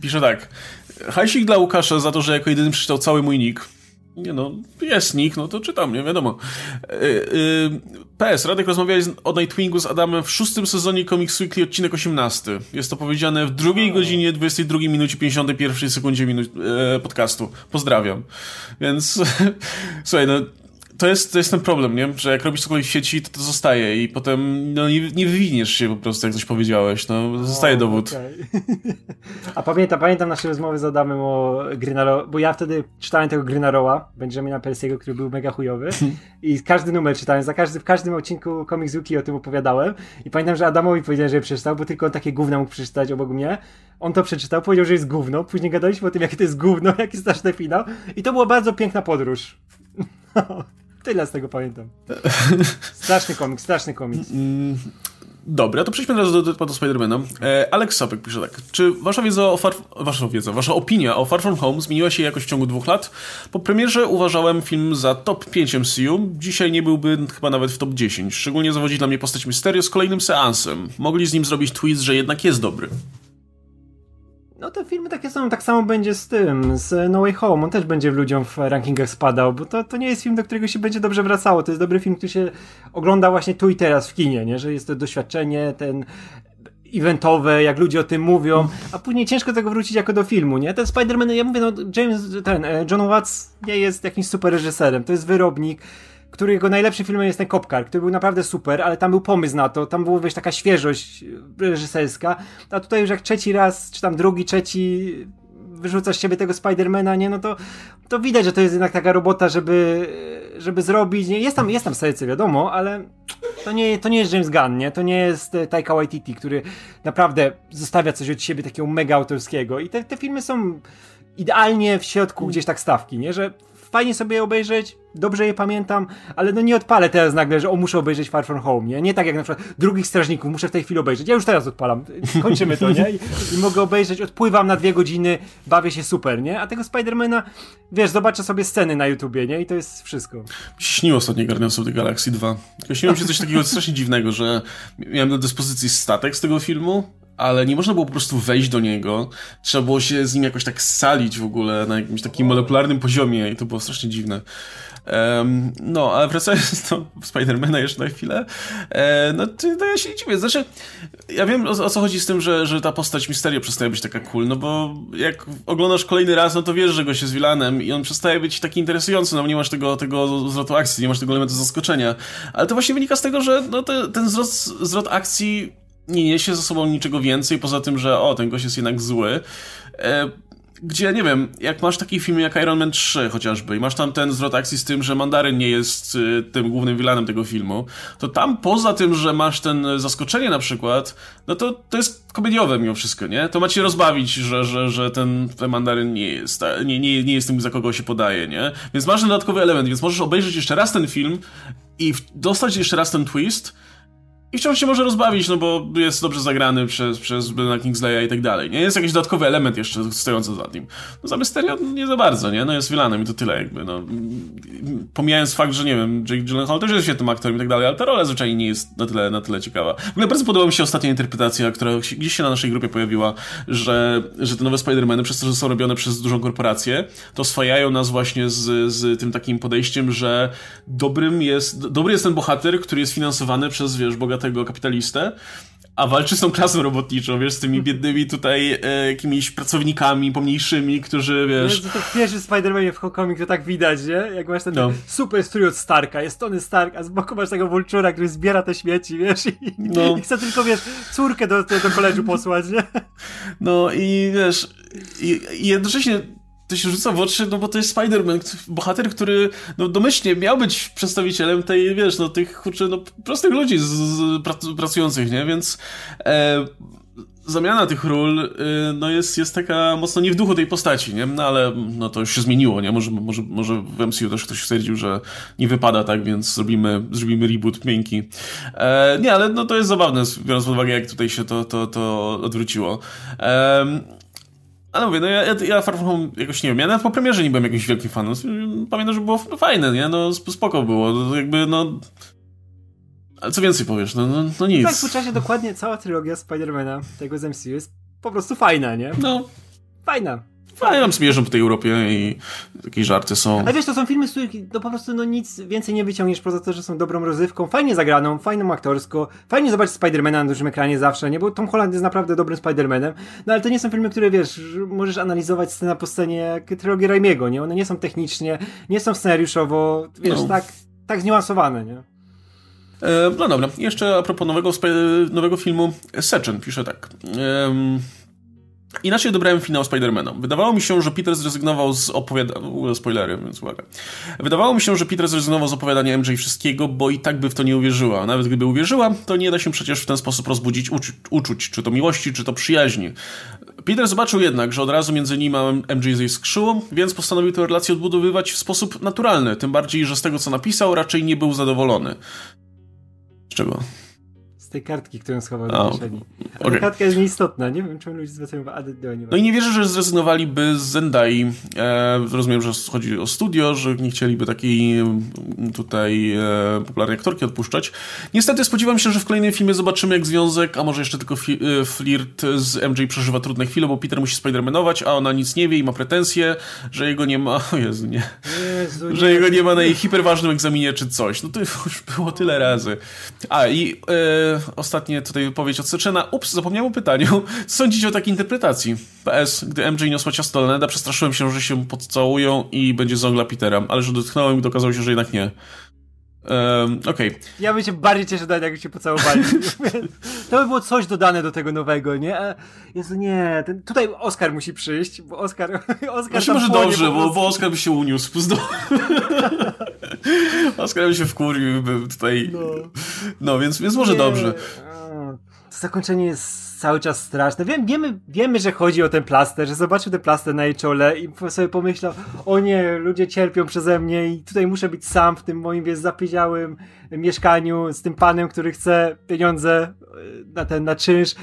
pisze tak. Hajsik dla Łukasza za to, że jako jedyny przeczytał cały mój nick. Nie no, jest nick, no to czytam, nie wiadomo. Yy, yy, PS, Radek rozmawiałeś o Nightwingu z Adamem w szóstym sezonie Comics Weekly, odcinek 18. Jest to powiedziane w drugiej godzinie, 22 minucie, 51 sekundzie minut, e, podcastu. Pozdrawiam. Więc, <laughs> słuchaj, no, to jest, to jest ten problem, nie? Że jak robisz cokolwiek w sieci, to to zostaje i potem no, nie, nie wywiniesz się po prostu, jak coś powiedziałeś. No, zostaje o, dowód. Okay. A pamiętam, pamiętam nasze rozmowy z Adamem o Grynaro, bo ja wtedy czytałem tego Grynaroła, Benjamina Persiego, który był mega chujowy <laughs> i każdy numer czytałem, za każdy, w każdym odcinku Comics Wiki o tym opowiadałem i pamiętam, że Adamowi powiedziałem, że przeczytał, bo tylko on takie gówna mógł przeczytać obok mnie. On to przeczytał, powiedział, że jest gówno, później gadaliśmy o tym, jakie to jest gówno, <laughs> jaki straszny finał i to była bardzo piękna podróż. <laughs> Tyle z tego pamiętam. <laughs> Straszny komiks, straszny komiks. Mm, dobra, to przejdźmy teraz do, do, do Spidermana. E, Alex Sapek pisze tak. Czy wasza wiedza o Far... Wasza wiedza, wasza opinia o Far From Home zmieniła się jakoś w ciągu dwóch lat? Po premierze uważałem film za top 5 MCU. Dzisiaj nie byłby chyba nawet w top 10. Szczególnie zawodzi dla mnie postać Mysterio z kolejnym seansem. Mogli z nim zrobić tweet, że jednak jest dobry. No te filmy takie są, tak samo będzie z tym, z No Way Home, on też będzie ludziom w rankingach spadał, bo to, to nie jest film, do którego się będzie dobrze wracało, to jest dobry film, który się ogląda właśnie tu i teraz w kinie, nie? że jest to doświadczenie, ten eventowe, jak ludzie o tym mówią, a później ciężko tego wrócić jako do filmu, nie? Ten Spider-Man, ja mówię, no James, ten, e, John Watts nie jest jakimś super reżyserem, to jest wyrobnik, którego najlepszym filmem jest ten Kopkar, który był naprawdę super, ale tam był pomysł na to, tam była wiesz, taka świeżość reżyserska, a tutaj już jak trzeci raz, czy tam drugi, trzeci wyrzucasz z siebie tego Spidermana, nie, no to, to widać, że to jest jednak taka robota, żeby, żeby zrobić, nie? Jest tam, jest tam serce, wiadomo, ale to nie, to nie jest James Gunn, nie? To nie jest e, Taika Waititi, który naprawdę zostawia coś od siebie takiego mega autorskiego i te, te filmy są idealnie w środku gdzieś tak stawki, nie? Że fajnie sobie je obejrzeć, dobrze je pamiętam, ale no nie odpalę teraz nagle, że o muszę obejrzeć Far From Home, nie? Nie tak jak na przykład drugich strażników, muszę w tej chwili obejrzeć. Ja już teraz odpalam, kończymy to, nie? I, i mogę obejrzeć, odpływam na dwie godziny, bawię się super, nie? A tego Spidermana, wiesz, zobaczę sobie sceny na YouTubie, nie? I to jest wszystko. Śniło ostatnio Guardians of the Galaxy 2. Śniło mi się coś takiego strasznie dziwnego, że miałem do dyspozycji statek z tego filmu, ale nie można było po prostu wejść do niego. Trzeba było się z nim jakoś tak salić w ogóle na jakimś takim molekularnym poziomie i to było strasznie dziwne. Um, no, ale wracając do Spidermana jeszcze na chwilę, e, no to, to, ja się dziwię. Znaczy, ja wiem o, o, co chodzi z tym, że, że ta postać Misterio przestaje być taka cool, no bo jak oglądasz kolejny raz, no to wiesz, że go się z Vilanem i on przestaje być taki interesujący, no nie masz tego, tego zwrotu akcji, nie masz tego elementu zaskoczenia. Ale to właśnie wynika z tego, że no, te, ten zwrot, zwrot akcji nie niesie ze sobą niczego więcej, poza tym, że o, ten gość jest jednak zły. E, gdzie, nie wiem, jak masz taki film jak Iron Man 3 chociażby i masz tam ten zwrot akcji z tym, że Mandaryn nie jest y, tym głównym vilanem tego filmu, to tam poza tym, że masz ten zaskoczenie na przykład, no to to jest komediowe mimo wszystko, nie? To ma cię rozbawić, że, że, że ten, ten Mandaryn nie jest, nie, nie, nie jest tym, za kogo się podaje, nie? Więc masz ten dodatkowy element, więc możesz obejrzeć jeszcze raz ten film i dostać jeszcze raz ten twist, i wciąż się może rozbawić, no bo jest dobrze zagrany przez, przez Bena Kingsleya i tak dalej, nie? Jest jakiś dodatkowy element jeszcze stojący za nim. No za Mysterio nie za bardzo, nie? No jest vilanem i to tyle jakby, no. Pomijając fakt, że nie wiem, Jake Gyllenhaal też jest świetnym aktorem i tak dalej, ale ta rola zwyczajnie nie jest na tyle, na tyle ciekawa. W ogóle bardzo podoba mi się ostatnia interpretacja, która gdzieś się na naszej grupie pojawiła, że, że te nowe Spider-Many, przez to, że są robione przez dużą korporację, to swajają nas właśnie z, z tym takim podejściem, że dobrym jest, dobry jest ten bohater, który jest finansowany przez, wiesz, boga bogatego kapitalistę, a walczy z tą klasą robotniczą, wiesz, z tymi biednymi tutaj e, jakimiś pracownikami pomniejszymi, którzy, wiesz... Jezu, to w pierwszym Spider-Manie w Homecoming to tak widać, nie? Jak masz ten no. super strój od Starka, jest Tony Stark, a z boku masz tego Vultura, który zbiera te śmieci, wiesz, i, no. i chce tylko, wiesz, córkę do, do, do posłać, nie? No i wiesz, i, i jednocześnie to się rzuca w oczy, no bo to jest Spider-Man, bohater, który no domyślnie miał być przedstawicielem tej, wiesz, no tych, kurczę, no prostych ludzi z, z pracujących, nie? Więc e, zamiana tych ról y, no jest, jest taka mocno nie w duchu tej postaci, nie? No ale no to już się zmieniło, nie? Może, może, może w MCU też ktoś stwierdził, że nie wypada tak, więc zrobimy, zrobimy reboot miękki. E, nie, ale no to jest zabawne, biorąc pod uwagę, jak tutaj się to, to, to odwróciło. E, ale mówię, no ja, ja, ja Far From Home jakoś nie wiem, ja nawet po premierze nie byłem jakimś wielkim fanem. Pamiętam, że było fajne, nie? No spoko było, jakby no... Ale co więcej powiesz, no, no, no nic. Tak, po czasie dokładnie cała trylogia Spidermana, tego z MCU jest po prostu fajna, nie? No. Fajna. Fajnie tam sobie po tej Europie i takie żarty są. Ale wiesz, to są filmy, z których no po prostu no nic więcej nie wyciągniesz poza to, że są dobrą rozrywką, fajnie zagraną, fajną aktorsko, fajnie zobaczyć Spidermana na dużym ekranie zawsze, nie? Bo Tom Holland jest naprawdę dobrym Spidermanem, no ale to nie są filmy, które wiesz, możesz analizować scena po scenie jak trylogię Raimiego, nie? One nie są technicznie, nie są scenariuszowo, wiesz, no. tak, tak zniuansowane, nie? E, no dobra, jeszcze a propos nowego, nowego filmu, Sechen pisze tak. Inaczej odebrałem finał Spidermana. Wydawało mi się, że Peter zrezygnował z opowiadania... Spoilery, więc uwaga. Wydawało mi się, że Peter zrezygnował z opowiadania MJ wszystkiego, bo i tak by w to nie uwierzyła. Nawet gdyby uwierzyła, to nie da się przecież w ten sposób rozbudzić uczu uczuć, czy to miłości, czy to przyjaźni. Peter zobaczył jednak, że od razu między nim a MJ zaiskrzyło, więc postanowił tę relację odbudowywać w sposób naturalny, tym bardziej, że z tego co napisał raczej nie był zadowolony. Z czego? Z tej kartki, którą schował do kieszeni. A okay. kartka jest nieistotna, nie wiem, czemu ludzie zwracają uwagę, ale nie No i nie wierzę, że zrezygnowaliby z Zendai. E, rozumiem, że chodzi o studio, że nie chcieliby takiej mm, tutaj e, popularnej aktorki odpuszczać. Niestety spodziewam się, że w kolejnym filmie zobaczymy, jak związek, a może jeszcze tylko fi, e, flirt z MJ przeżywa trudne chwile, bo Peter musi Spidermanować, a ona nic nie wie i ma pretensje, że jego nie ma... <laughs> O Jezu, nie. Jezu, że nie jego nie ma na jej hiperważnym egzaminie czy coś. No to już było tyle razy. A i... E, ostatnie tutaj wypowiedź od Seczena. Ups, zapomniałem o pytaniu. <laughs> Co sądzicie o takiej interpretacji? PS, gdy MJ niosła ciasto Leneda, przestraszyłem się, że się podcałują i będzie zongla Petera, ale że dotknąłem i okazało się, że jednak nie. Um, Okej. Okay. Ja bym się bardziej cieszył, jakby się pocałowali. <laughs> to by było coś dodane do tego nowego, nie? Jezu, nie. Ten, tutaj Oscar musi przyjść, bo. Oscar Właśnie <laughs> może dobrze, bo, bo Oscar by się uniósł. <laughs> Oskar by się wkurwił, tutaj... No, no więc, więc może Nie. dobrze. To zakończenie jest cały czas straszne. Wiem, wiemy, wiemy, że chodzi o ten plaster, że zobaczył ten plaster na jej czole i sobie pomyślał, o nie, ludzie cierpią przeze mnie i tutaj muszę być sam w tym moim, wiesz, zapiedziałym mieszkaniu z tym panem, który chce pieniądze e, na ten, na czynsz.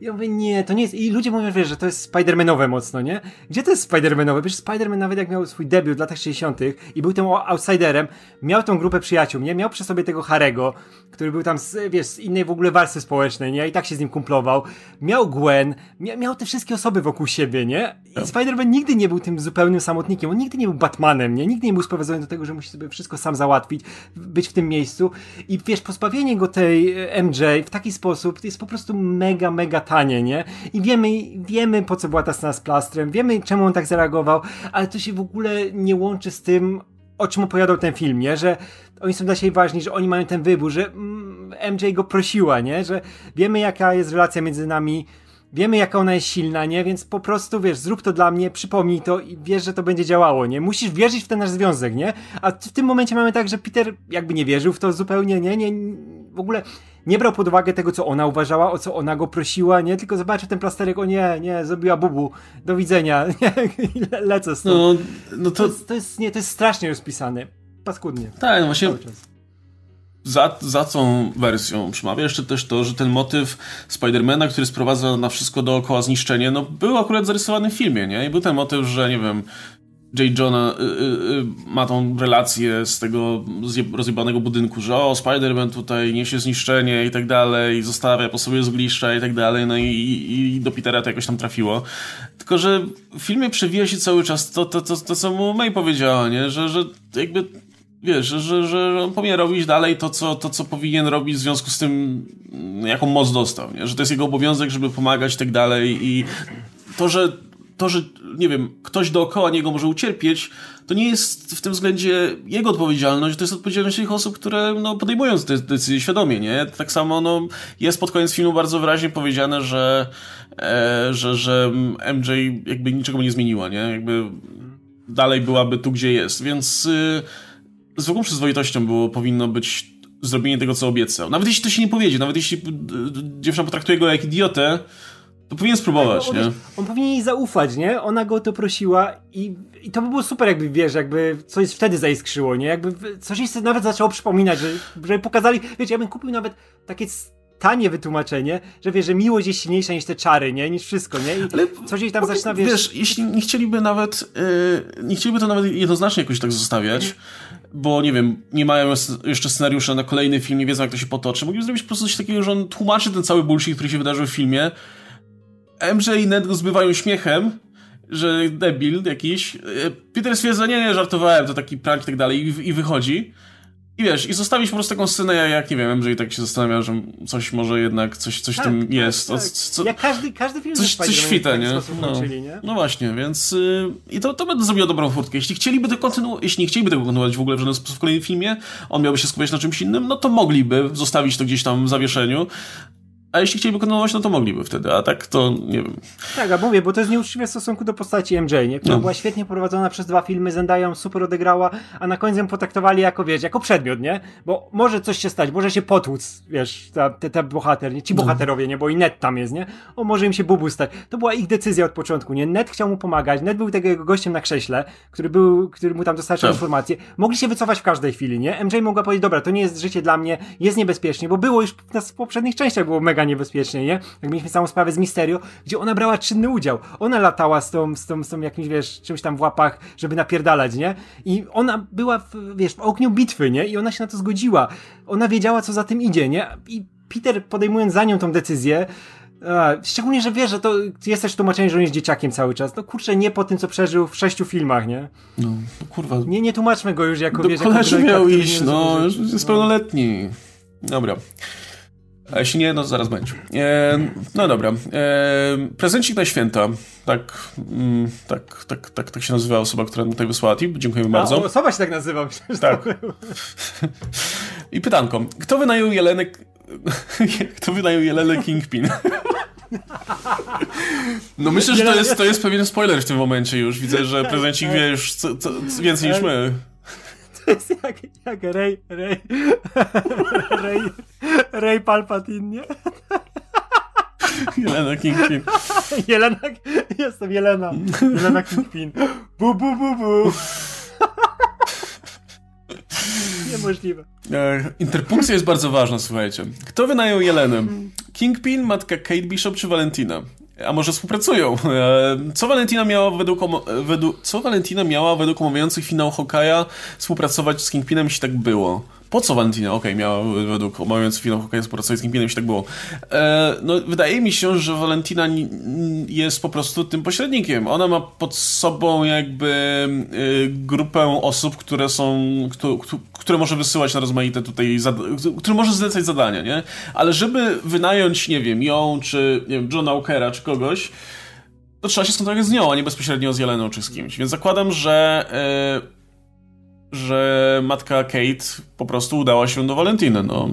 Ja mówię, nie, to nie jest. I ludzie mówią, wiesz, że to jest Spidermanowe mocno, nie? Gdzie to jest Spidermanowe? Wiesz, Spiderman nawet jak miał swój debiut w latach 60. i był tym outsiderem, miał tą grupę przyjaciół, nie? Miał przy sobie tego Harego, który był tam, z, wiesz, z innej w ogóle warstwy społecznej, nie? I tak się z nim kumplował. Miał Gwen, mia miał te wszystkie osoby wokół siebie, nie? I no. Spider-Man nigdy nie był tym zupełnym samotnikiem. On nigdy nie był Batmanem, nie? Nigdy nie był sprowadzony do tego, że musi sobie wszystko sam załatwić, być w tym miejscu. I wiesz, pozbawienie go tej e, MJ w taki sposób jest po prostu mega, mega tanie, nie? I wiemy, wiemy po co była ta scena z plastrem, wiemy czemu on tak zareagował, ale to się w ogóle nie łączy z tym, o czym opowiadał ten film, nie? Że oni są dla siebie ważni, że oni mają ten wybór, że MJ go prosiła, nie? Że wiemy jaka jest relacja między nami, wiemy jaka ona jest silna, nie? Więc po prostu, wiesz, zrób to dla mnie, przypomnij to i wiesz, że to będzie działało, nie? Musisz wierzyć w ten nasz związek, nie? A w tym momencie mamy tak, że Peter jakby nie wierzył w to zupełnie, nie? nie w ogóle nie brał pod uwagę tego, co ona uważała, o co ona go prosiła, nie? Tylko zobaczył ten plasterek, o nie, nie, zrobiła bubu, do widzenia, <laughs> nie? Le lecę stąd. No, no to... To, jest, to jest, nie, to jest strasznie rozpisane. Paskudnie. Tak, no właśnie za, za tą wersją przemawia jeszcze też to, że ten motyw Spidermana, który sprowadza na wszystko dookoła zniszczenie, no był akurat zarysowany w filmie, nie? I był ten motyw, że nie wiem, J. Jonah y, y, y, ma tą relację z tego rozjebanego budynku, że o, Spider-Man tutaj niesie zniszczenie i tak dalej, zostawia po sobie zgliszcza i tak dalej, no i, i, i, do Petera to jakoś tam trafiło. Tylko, że w filmie przewija się cały czas to, to, to, to co mu May powiedziała, nie? Że, że jakby wiesz, że, że on powinien robić dalej to co, to, co powinien robić w związku z tym, jaką moc dostał, nie? Że to jest jego obowiązek, żeby pomagać i tak dalej i to, że to, że, nie wiem, ktoś dookoła niego może ucierpieć, to nie jest w tym względzie jego odpowiedzialność, to jest odpowiedzialność tych osób, które no, podejmują te decyzje świadomie, nie? Tak samo no, jest pod koniec filmu bardzo wyraźnie powiedziane, że, e, że, że MJ jakby niczego nie zmieniła, nie? Jakby dalej byłaby tu, gdzie jest, więc y, zwykłą przyzwoitością było, powinno być zrobienie tego, co obiecał. Nawet jeśli to się nie powiedzie, nawet jeśli dziewczyna potraktuje go jak idiotę, to powinien spróbować, on, nie? On powinien jej zaufać, nie? Ona go o to prosiła i, i to by było super, jakby, wiesz, jakby coś wtedy zaiskrzyło, nie? Jakby coś jej nawet zaczęło przypominać, że, że pokazali, wiecie, ja bym kupił nawet takie tanie wytłumaczenie, że wiesz, że miłość jest silniejsza niż te czary, nie? Niż wszystko, nie? I Ale coś jej tam zaczyna, wiesz... Wiesz, jeśli nie chcieliby nawet, yy, nie chcieliby to nawet jednoznacznie jakoś tak zostawiać, bo nie wiem, nie mają jeszcze scenariusza na kolejny film, nie wiedzą jak to się potoczy, mogliby zrobić po prostu coś takiego, że on tłumaczy ten cały bullshit, który się wydarzył w filmie, MJ i Ned go zbywają śmiechem, że debil jakiś. Peter stwierdza, nie, nie, żartowałem, to taki prank i tak dalej i, i wychodzi. I wiesz, i zostawić po prostu taką scenę, jak nie wiem, MJ tak się zastanawia, że coś może jednak, coś, coś tak, tym tak, jest. Tak. Co, jak każdy, każdy film coś, coś świta, nie? No, nie? no właśnie, więc yy, i to, to będę zrobiło dobrą furtkę. Jeśli chcieliby to kontynuować, jeśli nie chcieliby tego kontynuować w ogóle w żaden sposób w kolejnym filmie, on miałby się skupiać na czymś innym, no to mogliby zostawić to gdzieś tam w zawieszeniu, a jeśli chcieliby kontynuować, no to mogliby wtedy, a tak to nie wiem. Tak, a mówię, bo to jest nieuczciwe w stosunku do postaci MJ, nie? która no. była świetnie prowadzona przez dwa filmy, Zendaya super odegrała, a na końcu ją potraktowali jako, wiesz, jako przedmiot, nie? Bo może coś się stać, może się potłuc, wiesz, ta, ta, ta bohater, nie? Ci no. bohaterowie, nie? Bo i Ned tam jest, nie? O, może im się bubu stać. To była ich decyzja od początku, nie? Ned chciał mu pomagać, Ned był tego jego gościem na krześle, który był, który mu tam dostarczał tak. informacje. Mogli się wycofać w każdej chwili, nie? MJ mogła powiedzieć, dobra, to nie jest życie dla mnie, jest niebezpiecznie, bo było już w poprzednich częściach było mega niebezpiecznie, nie? Jak mieliśmy całą sprawę z Misterio, gdzie ona brała czynny udział. Ona latała z tą, z tą, z tą jakimś, wiesz, czymś tam w łapach, żeby napierdalać, nie? I ona była, w, wiesz, w ogniu bitwy, nie? I ona się na to zgodziła. Ona wiedziała, co za tym idzie, nie? I Peter podejmując za nią tą decyzję, szczególnie, że wiesz, że to jest też tłumaczenie, że on jest dzieciakiem cały czas. No kurczę, nie po tym, co przeżył w sześciu filmach, nie? No, no kurwa. Nie, nie tłumaczmy go już jako, Do wiesz, jako miał iść, no, jest pełnoletni. Dobra. A jeśli nie, no zaraz będzie. E, no dobra. E, prezencik na święta. Tak, mm, tak, tak, tak, tak się nazywa osoba, która tutaj wysłała tip. Dziękujemy bardzo. A, osoba się tak nazywa. Tak. I pytanko. Kto wynajął Jelenę... <laughs> Kto wynajął Jelenę Kingpin? No myślę, że to jest, to jest pewien spoiler w tym momencie już. Widzę, że prezencik wie już co, co, więcej niż my. To jest jak, jak Ray, Ray, <laughs> Ray, Ray Palpatine, nie? Jelena Kingpin. <laughs> Jelena, jestem Jelena. Jelena Kingpin. Bu, bu, bu, bu. <laughs> Niemożliwe. Interpunkcja jest bardzo ważna, słuchajcie. Kto wynajął Jelenę? Kingpin, matka Kate Bishop czy Valentina? A może współpracują? <laughs> Co Valentina miała według, według, co Valentina miała według omawiających finał Hokaja współpracować z Kingpinem, jeśli tak było? Po co Valentina? Okej, okay, miała według finał Hokaja współpracować z Kingpinem, jeśli tak było. E, no, wydaje mi się, że Valentina jest po prostu tym pośrednikiem. Ona ma pod sobą jakby y, grupę osób, które są, które, które może wysyłać na rozmaite tutaj, które może zlecać zadania, nie? Ale żeby wynająć, nie wiem, ją, czy nie wiem, Johna Walkera, czy kogoś, to trzeba się skontaktować z nią, a nie bezpośrednio z Jeleną czy z kimś. Więc zakładam, że yy, że matka Kate po prostu udała się do Valentyny, no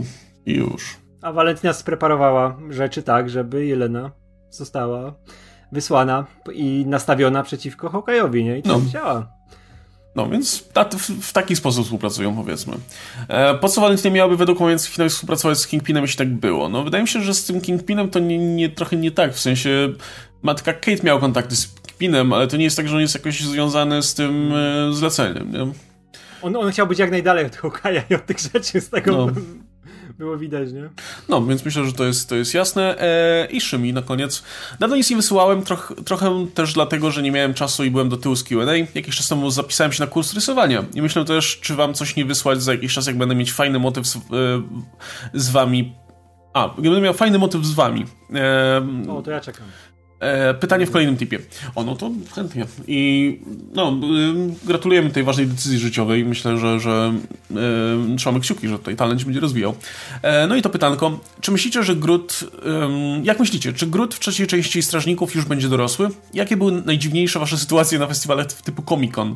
i już. A Valentina spreparowała rzeczy tak, żeby Jelena została wysłana i nastawiona przeciwko Hokajowi, nie? I to no. działa. No więc w, w, taki sposób współpracują, powiedzmy. E, po co Valentina miałaby według finału współpracować z Kingpinem, jeśli tak było? No wydaje mi się, że z tym Kingpinem to nie, nie, trochę nie tak, w sensie matka Kate miała kontakty z Kingpinem, ale to nie jest tak, że on jest jakoś związany z tym e, zleceniem, nie? On, on chciał być jak najdalej od Hokaja i od tych rzeczy, z tego no było widać, nie? No, więc myślę, że to jest, to jest jasne. Eee, I Szymi na koniec. Dawno nic nie wysyłałem, troch, trochę też dlatego, że nie miałem czasu i byłem do tyłu z Q&A. Jakiś czas temu zapisałem się na kurs rysowania i myślę też, czy wam coś nie wysłać za jakiś czas, jak będę mieć fajny motyw z, e, z wami. A, będę miał fajny motyw z wami. Eee, o, to ja czekam. E, pytanie w kolejnym tipie. O, no to chętnie. I no, y, gratulujemy tej ważnej decyzji życiowej. Myślę, że, że y, trzymamy kciuki, że tutaj talent się będzie rozwijał. E, no i to pytanko. Czy myślicie, że Grut... jak myślicie, czy Grut w trzeciej części Strażników już będzie dorosły? Jakie były najdziwniejsze wasze sytuacje na festiwalach typu Comic-Con?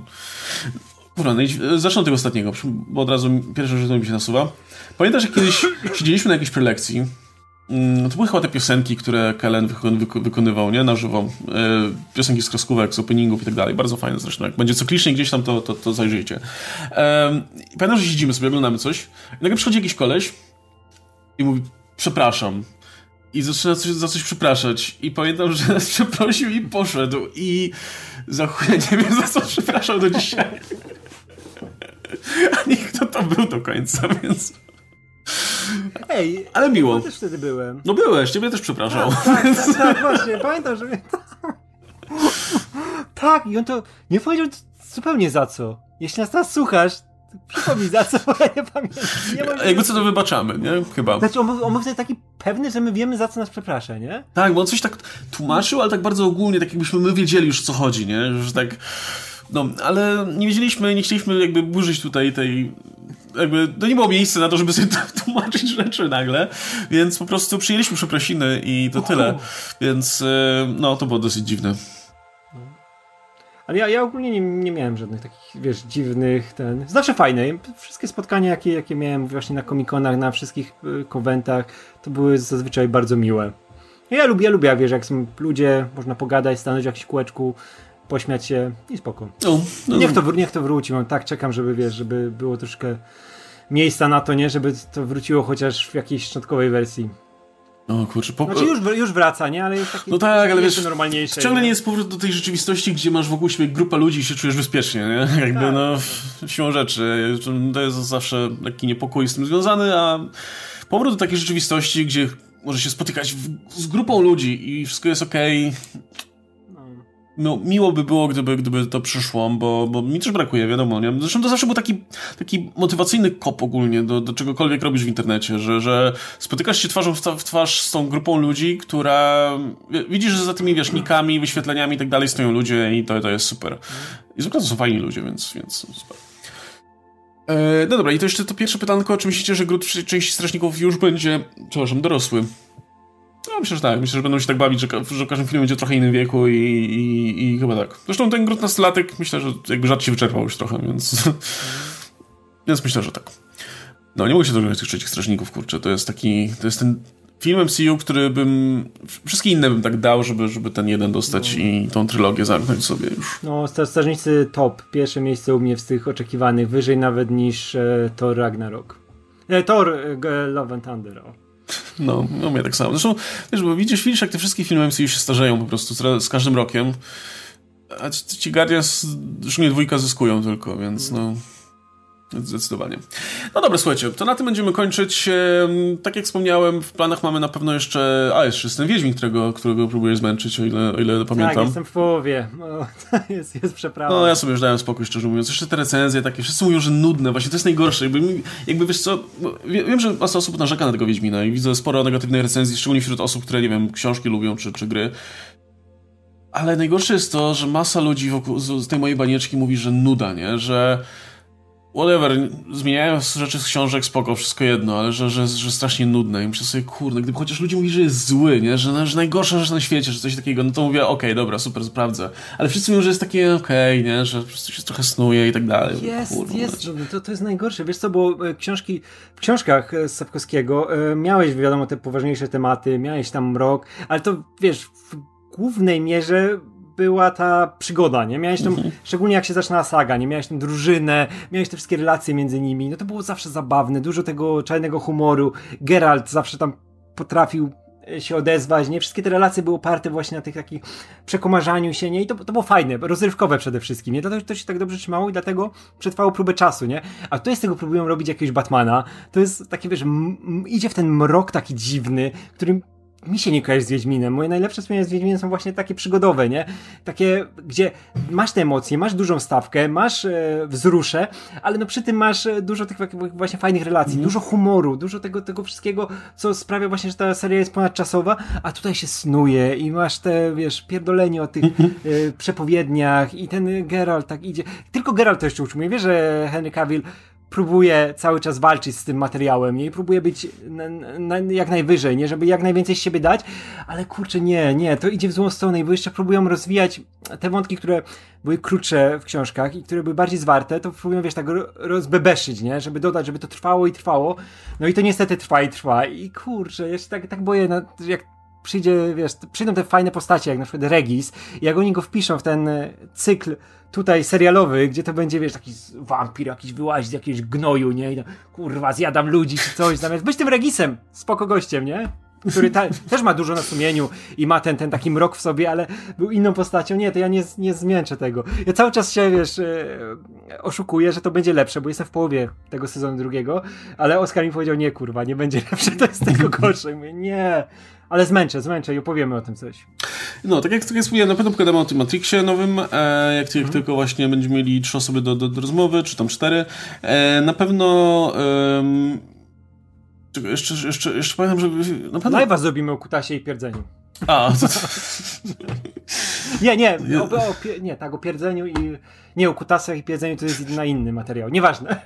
Dobra, zacznę od tego ostatniego, bo od razu pierwsze rzecz mi się nasuwa. Pamiętasz, jak kiedyś siedzieliśmy na jakiejś prelekcji Mm, to były chyba te piosenki, które Kellen wykonywał, nie? Na żywo. E, piosenki z kreskówek, z openingów i tak dalej. Bardzo fajne zresztą. Jak będzie cyklicznie gdzieś tam, to, to, to zajrzyjcie. Pamiętam, że siedzimy sobie, oglądamy coś i nagle przychodzi jakiś koleś i mówi, przepraszam. I zaczyna coś, za coś przepraszać. I pamiętam, że <laughs> przeprosił i poszedł. I za chuj, nie wiem, za co przepraszał do dzisiaj. <laughs> A nie kto to był do końca, więc... Ej, ale miło. Ja też wtedy byłem. No byłeś, ciebie też przepraszam. Tak, tak, tak, tak właśnie, pamiętam, że... tak, i on to nie powiedział zupełnie za co. Jeśli nas teraz słuchasz, przypomnij za co, bo ja nie pamiętam. Nie Jakby co to wybaczamy, nie? Chyba. Znaczy on, on był wtedy taki pewny, że my wiemy za co nas przeprasza, nie? Tak, bo on coś tak tłumaczył, ale tak bardzo ogólnie, tak jakbyśmy my wiedzieli już co chodzi, nie? Że tak... No, ale nie wiedzieliśmy, nie chcieliśmy jakby burzyć tutaj tej jakby, to nie było miejsca na to, żeby sobie <laughs> tłumaczyć rzeczy nagle, więc po prostu przyjęliśmy przeprosiny i to tyle. Więc e, no, to było dosyć dziwne. Ale ja, ja ogólnie nie, nie miałem żadnych takich, wiesz, dziwnych, ten... Znaczy fajne. Wszystkie spotkania, jakie, jakie miałem właśnie na komikonach, na wszystkich y, konwentach, to były zazwyczaj bardzo miłe. Ja lubię, ja lubię, wiesz, jak są ludzie, można pogadać, stanąć w jakimś kółeczku, pośmiać się i spoko. No, no. Niech, to, niech to wróci, mam tak czekam, żeby wiesz, żeby było troszkę miejsca na to, nie? Żeby to wróciło chociaż w jakiejś szczątkowej wersji. O kurczę, po... Znaczy już, już wraca, nie? Ale jest taki No tak, ale wiesz, normalniejsze. Ciągle nie jest powrót do tej rzeczywistości, gdzie masz wokół siebie grupę ludzi i się czujesz bezpiecznie, nie? <laughs> Jakby tak. no, siłą rzeczy. To jest zawsze taki niepokój z tym związany, a powrót do takiej rzeczywistości, gdzie może się spotykać w, z grupą ludzi i wszystko jest okej, okay, no, miło by było, gdyby, gdyby to przyszło, bo, bo mi też brakuje, wiadomo. Nie? Zresztą to zawsze był taki, taki motywacyjny kop ogólnie do, do czegokolwiek robisz w internecie, że, że spotykasz się twarzą w, twarz z tą grupą ludzi, która widzisz, że za tymi wierzchnikami, wyświetleniami i tak dalej stoją ludzie i to, to jest super. I zwykle to są fajni ludzie, więc, więc super. E, no dobra, i to jeszcze to pierwsze pytanko, czy myślicie, że w części strażników już będzie, przepraszam, dorosły? No, myślę, że tak. Myślę, że będą się tak bawić, że, że każdym filmie będzie w trochę innym wieku i, i, i chyba tak. Zresztą ten grot nastolatek myślę, że jakby żart się wyczerpał już trochę, więc... <laughs> więc myślę, że tak. No, nie mogę się dogadać tych trzecich strażników, kurczę. To jest taki... To jest ten film MCU, który bym. Wszystkie inne bym tak dał, żeby, żeby ten jeden dostać no. i tą trylogię zamknąć sobie już. No, Strażnicy top. Pierwsze miejsce u mnie z tych oczekiwanych, wyżej nawet niż e, Thor Ragnarok. E, Thor e, Love and Thunder. O. No, no mnie tak samo. Zresztą, wiesz, bo widzisz, widzisz, jak te wszystkie filmy MCU się starzeją po prostu z, każdym rokiem. A ci, ci Guardians, szczególnie dwójka zyskują tylko, więc no... Zdecydowanie. No dobra, słuchajcie, to na tym będziemy kończyć. Tak jak wspomniałem, w planach mamy na pewno jeszcze. A, jeszcze jest ten Wiedźmin, którego, którego próbuję zmęczyć, o ile, o ile pamiętam. Tak, jestem w połowie. No, <laughs> jest, jest przeprawa. No, ja sobie już dałem spokój, szczerze mówiąc. Jeszcze te recenzje takie, wszyscy mówią, że nudne. Właśnie to jest najgorsze. Jakby, jakby wiesz co, wiem, że masa osób narzeka na tego Wiedźmina i widzę sporo negatywnych recenzji, szczególnie wśród osób, które, nie wiem, książki lubią czy, czy gry. Ale najgorsze jest to, że masa ludzi wokół, z tej mojej banieczki mówi, że nuda, nie? Że whatever, zmieniają rzeczy z książek, spoko, wszystko jedno, ale że, że, że strasznie nudne. I myślę sobie, kurde, gdyby chociaż ludzie mówili, że jest zły, nie, że, że najgorsza rzecz na świecie, że coś takiego, no to mówię, okej, okay, dobra, super, sprawdzę, ale wszyscy mówią, że jest takie okej, okay, nie, że po prostu się trochę snuje i tak dalej. Jest, Kurwa, jest, to, to jest najgorsze, wiesz co, bo e, książki, w książkach e, Sapkowskiego e, miałeś, wiadomo, te poważniejsze tematy, miałeś tam mrok, ale to, wiesz, w głównej mierze była ta przygoda, nie? Miałeś tam, mhm. szczególnie jak się zaczynała saga, nie? Miałeś tę drużynę, miałeś te wszystkie relacje między nimi, no to było zawsze zabawne, dużo tego czarnego humoru, Geralt zawsze tam potrafił e, się odezwać, nie? Wszystkie te relacje były oparte właśnie na tych takich przekomarzaniu się, nie? I to, to było fajne, rozrywkowe przede wszystkim, nie? Dlatego to się tak dobrze trzymało i dlatego przetrwało próbę czasu, nie? A tutaj z tego próbują robić jakiegoś Batmana, to jest takie, wiesz, idzie w ten mrok taki dziwny, którym mi się nie kojarzy z Wiedźminem. Moje najlepsze wspomnienia z Wiedźminem są właśnie takie przygodowe, nie? Takie, gdzie masz te emocje, masz dużą stawkę, masz e, wzrusze, ale no przy tym masz e, dużo tych właśnie fajnych relacji, mm. dużo humoru, dużo tego, tego wszystkiego, co sprawia właśnie, że ta seria jest ponadczasowa, a tutaj się snuje i masz te, wiesz, pierdolenie o tych <laughs> e, przepowiedniach i ten Geralt tak idzie. Tylko Geralt to jeszcze utrzymuje. Wiesz, że Henry Cavill próbuje cały czas walczyć z tym materiałem, nie? I próbuje być na, na, jak najwyżej, nie? Żeby jak najwięcej z siebie dać, ale kurczę, nie, nie, to idzie w złą stronę, bo jeszcze próbują rozwijać te wątki, które były krótsze w książkach i które były bardziej zwarte, to próbują, wiesz, tak rozbebeszyć, nie? Żeby dodać, żeby to trwało i trwało. No i to niestety trwa i trwa. I kurczę, ja się tak, tak boję, jak przyjdzie, wiesz, przyjdą te fajne postacie, jak na przykład Regis, i jak oni go wpiszą w ten e, cykl tutaj serialowy, gdzie to będzie, wiesz, taki wampir jakiś wyłazi z jakiegoś gnoju, nie? I kurwa, zjadam ludzi czy coś, zamiast być tym Regisem, spoko gościem, nie? który ta, też ma dużo na sumieniu i ma ten, ten taki mrok w sobie, ale był inną postacią. Nie, to ja nie, nie zmięczę tego. Ja cały czas się, wiesz, e, oszukuję, że to będzie lepsze, bo jestem w połowie tego sezonu drugiego, ale Oskar mi powiedział, nie kurwa, nie będzie lepsze, to jest tego gorsze. Mówię, nie, ale zmęczę, zmęczę i opowiemy o tym coś. No, tak jak, tak jak na pewno pogadamy o tym Matrixie nowym, e, jak, jak tylko właśnie będziemy mieli trzy osoby do, do, do rozmowy, czy tam cztery. E, na pewno... jeszcze, jeszcze, jeszcze pamiętam, że... Na pewno... Live'a zrobimy o kutasie i pierdzeniu. A, to... <laughs> nie, nie, o, o, nie, tak, o pierdzeniu i... Nie, o kutasach i pierdzeniu to jest na inny materiał, nieważne.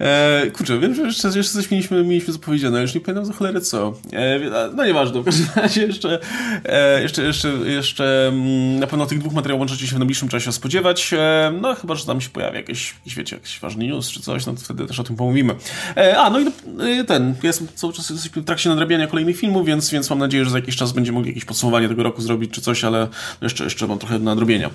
E, kurczę, wiem, że jeszcze, jeszcze coś mieliśmy, mieliśmy zapowiedziane, ale już nie pamiętam za cholerę co. E, no nieważne, w każdym razie jeszcze, e, jeszcze, jeszcze, jeszcze mm, na pewno tych dwóch materiałów możecie się w najbliższym czasie spodziewać. E, no chyba, że tam się pojawi jakiś, wiecie, jakiś ważny news czy coś, no to wtedy też o tym pomówimy. E, a, no i e, ten, jestem cały czas w trakcie nadrabiania kolejnych filmów, więc, więc mam nadzieję, że za jakiś czas będziemy mogli jakieś podsumowanie tego roku zrobić czy coś, ale jeszcze, jeszcze mam trochę nadrobienia.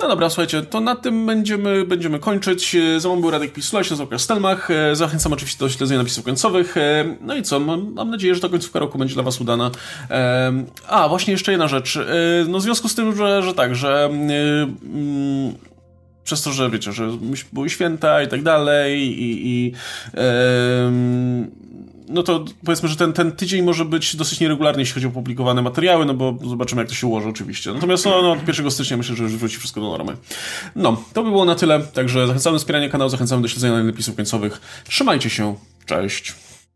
No dobra, słuchajcie, to na tym będziemy, będziemy kończyć. Za mną był Radek Pisula, się nazywa Stelmach. Zachęcam oczywiście do śledzenia napisów końcowych. No i co, mam, mam nadzieję, że ta końcówka roku będzie dla Was udana. A, właśnie jeszcze jedna rzecz. No w związku z tym, że, że tak, że mm, przez to, że wiecie, że były święta i tak dalej i, i no to powiedzmy, że ten, ten tydzień może być dosyć nieregularny, jeśli chodzi o publikowane materiały, no bo zobaczymy, jak to się ułoży oczywiście. Natomiast no, no, od 1 stycznia myślę, że już wróci wszystko do normy. No, to by było na tyle, także zachęcamy do wspierania kanału, zachęcamy do śledzenia napisów końcowych. Trzymajcie się, cześć!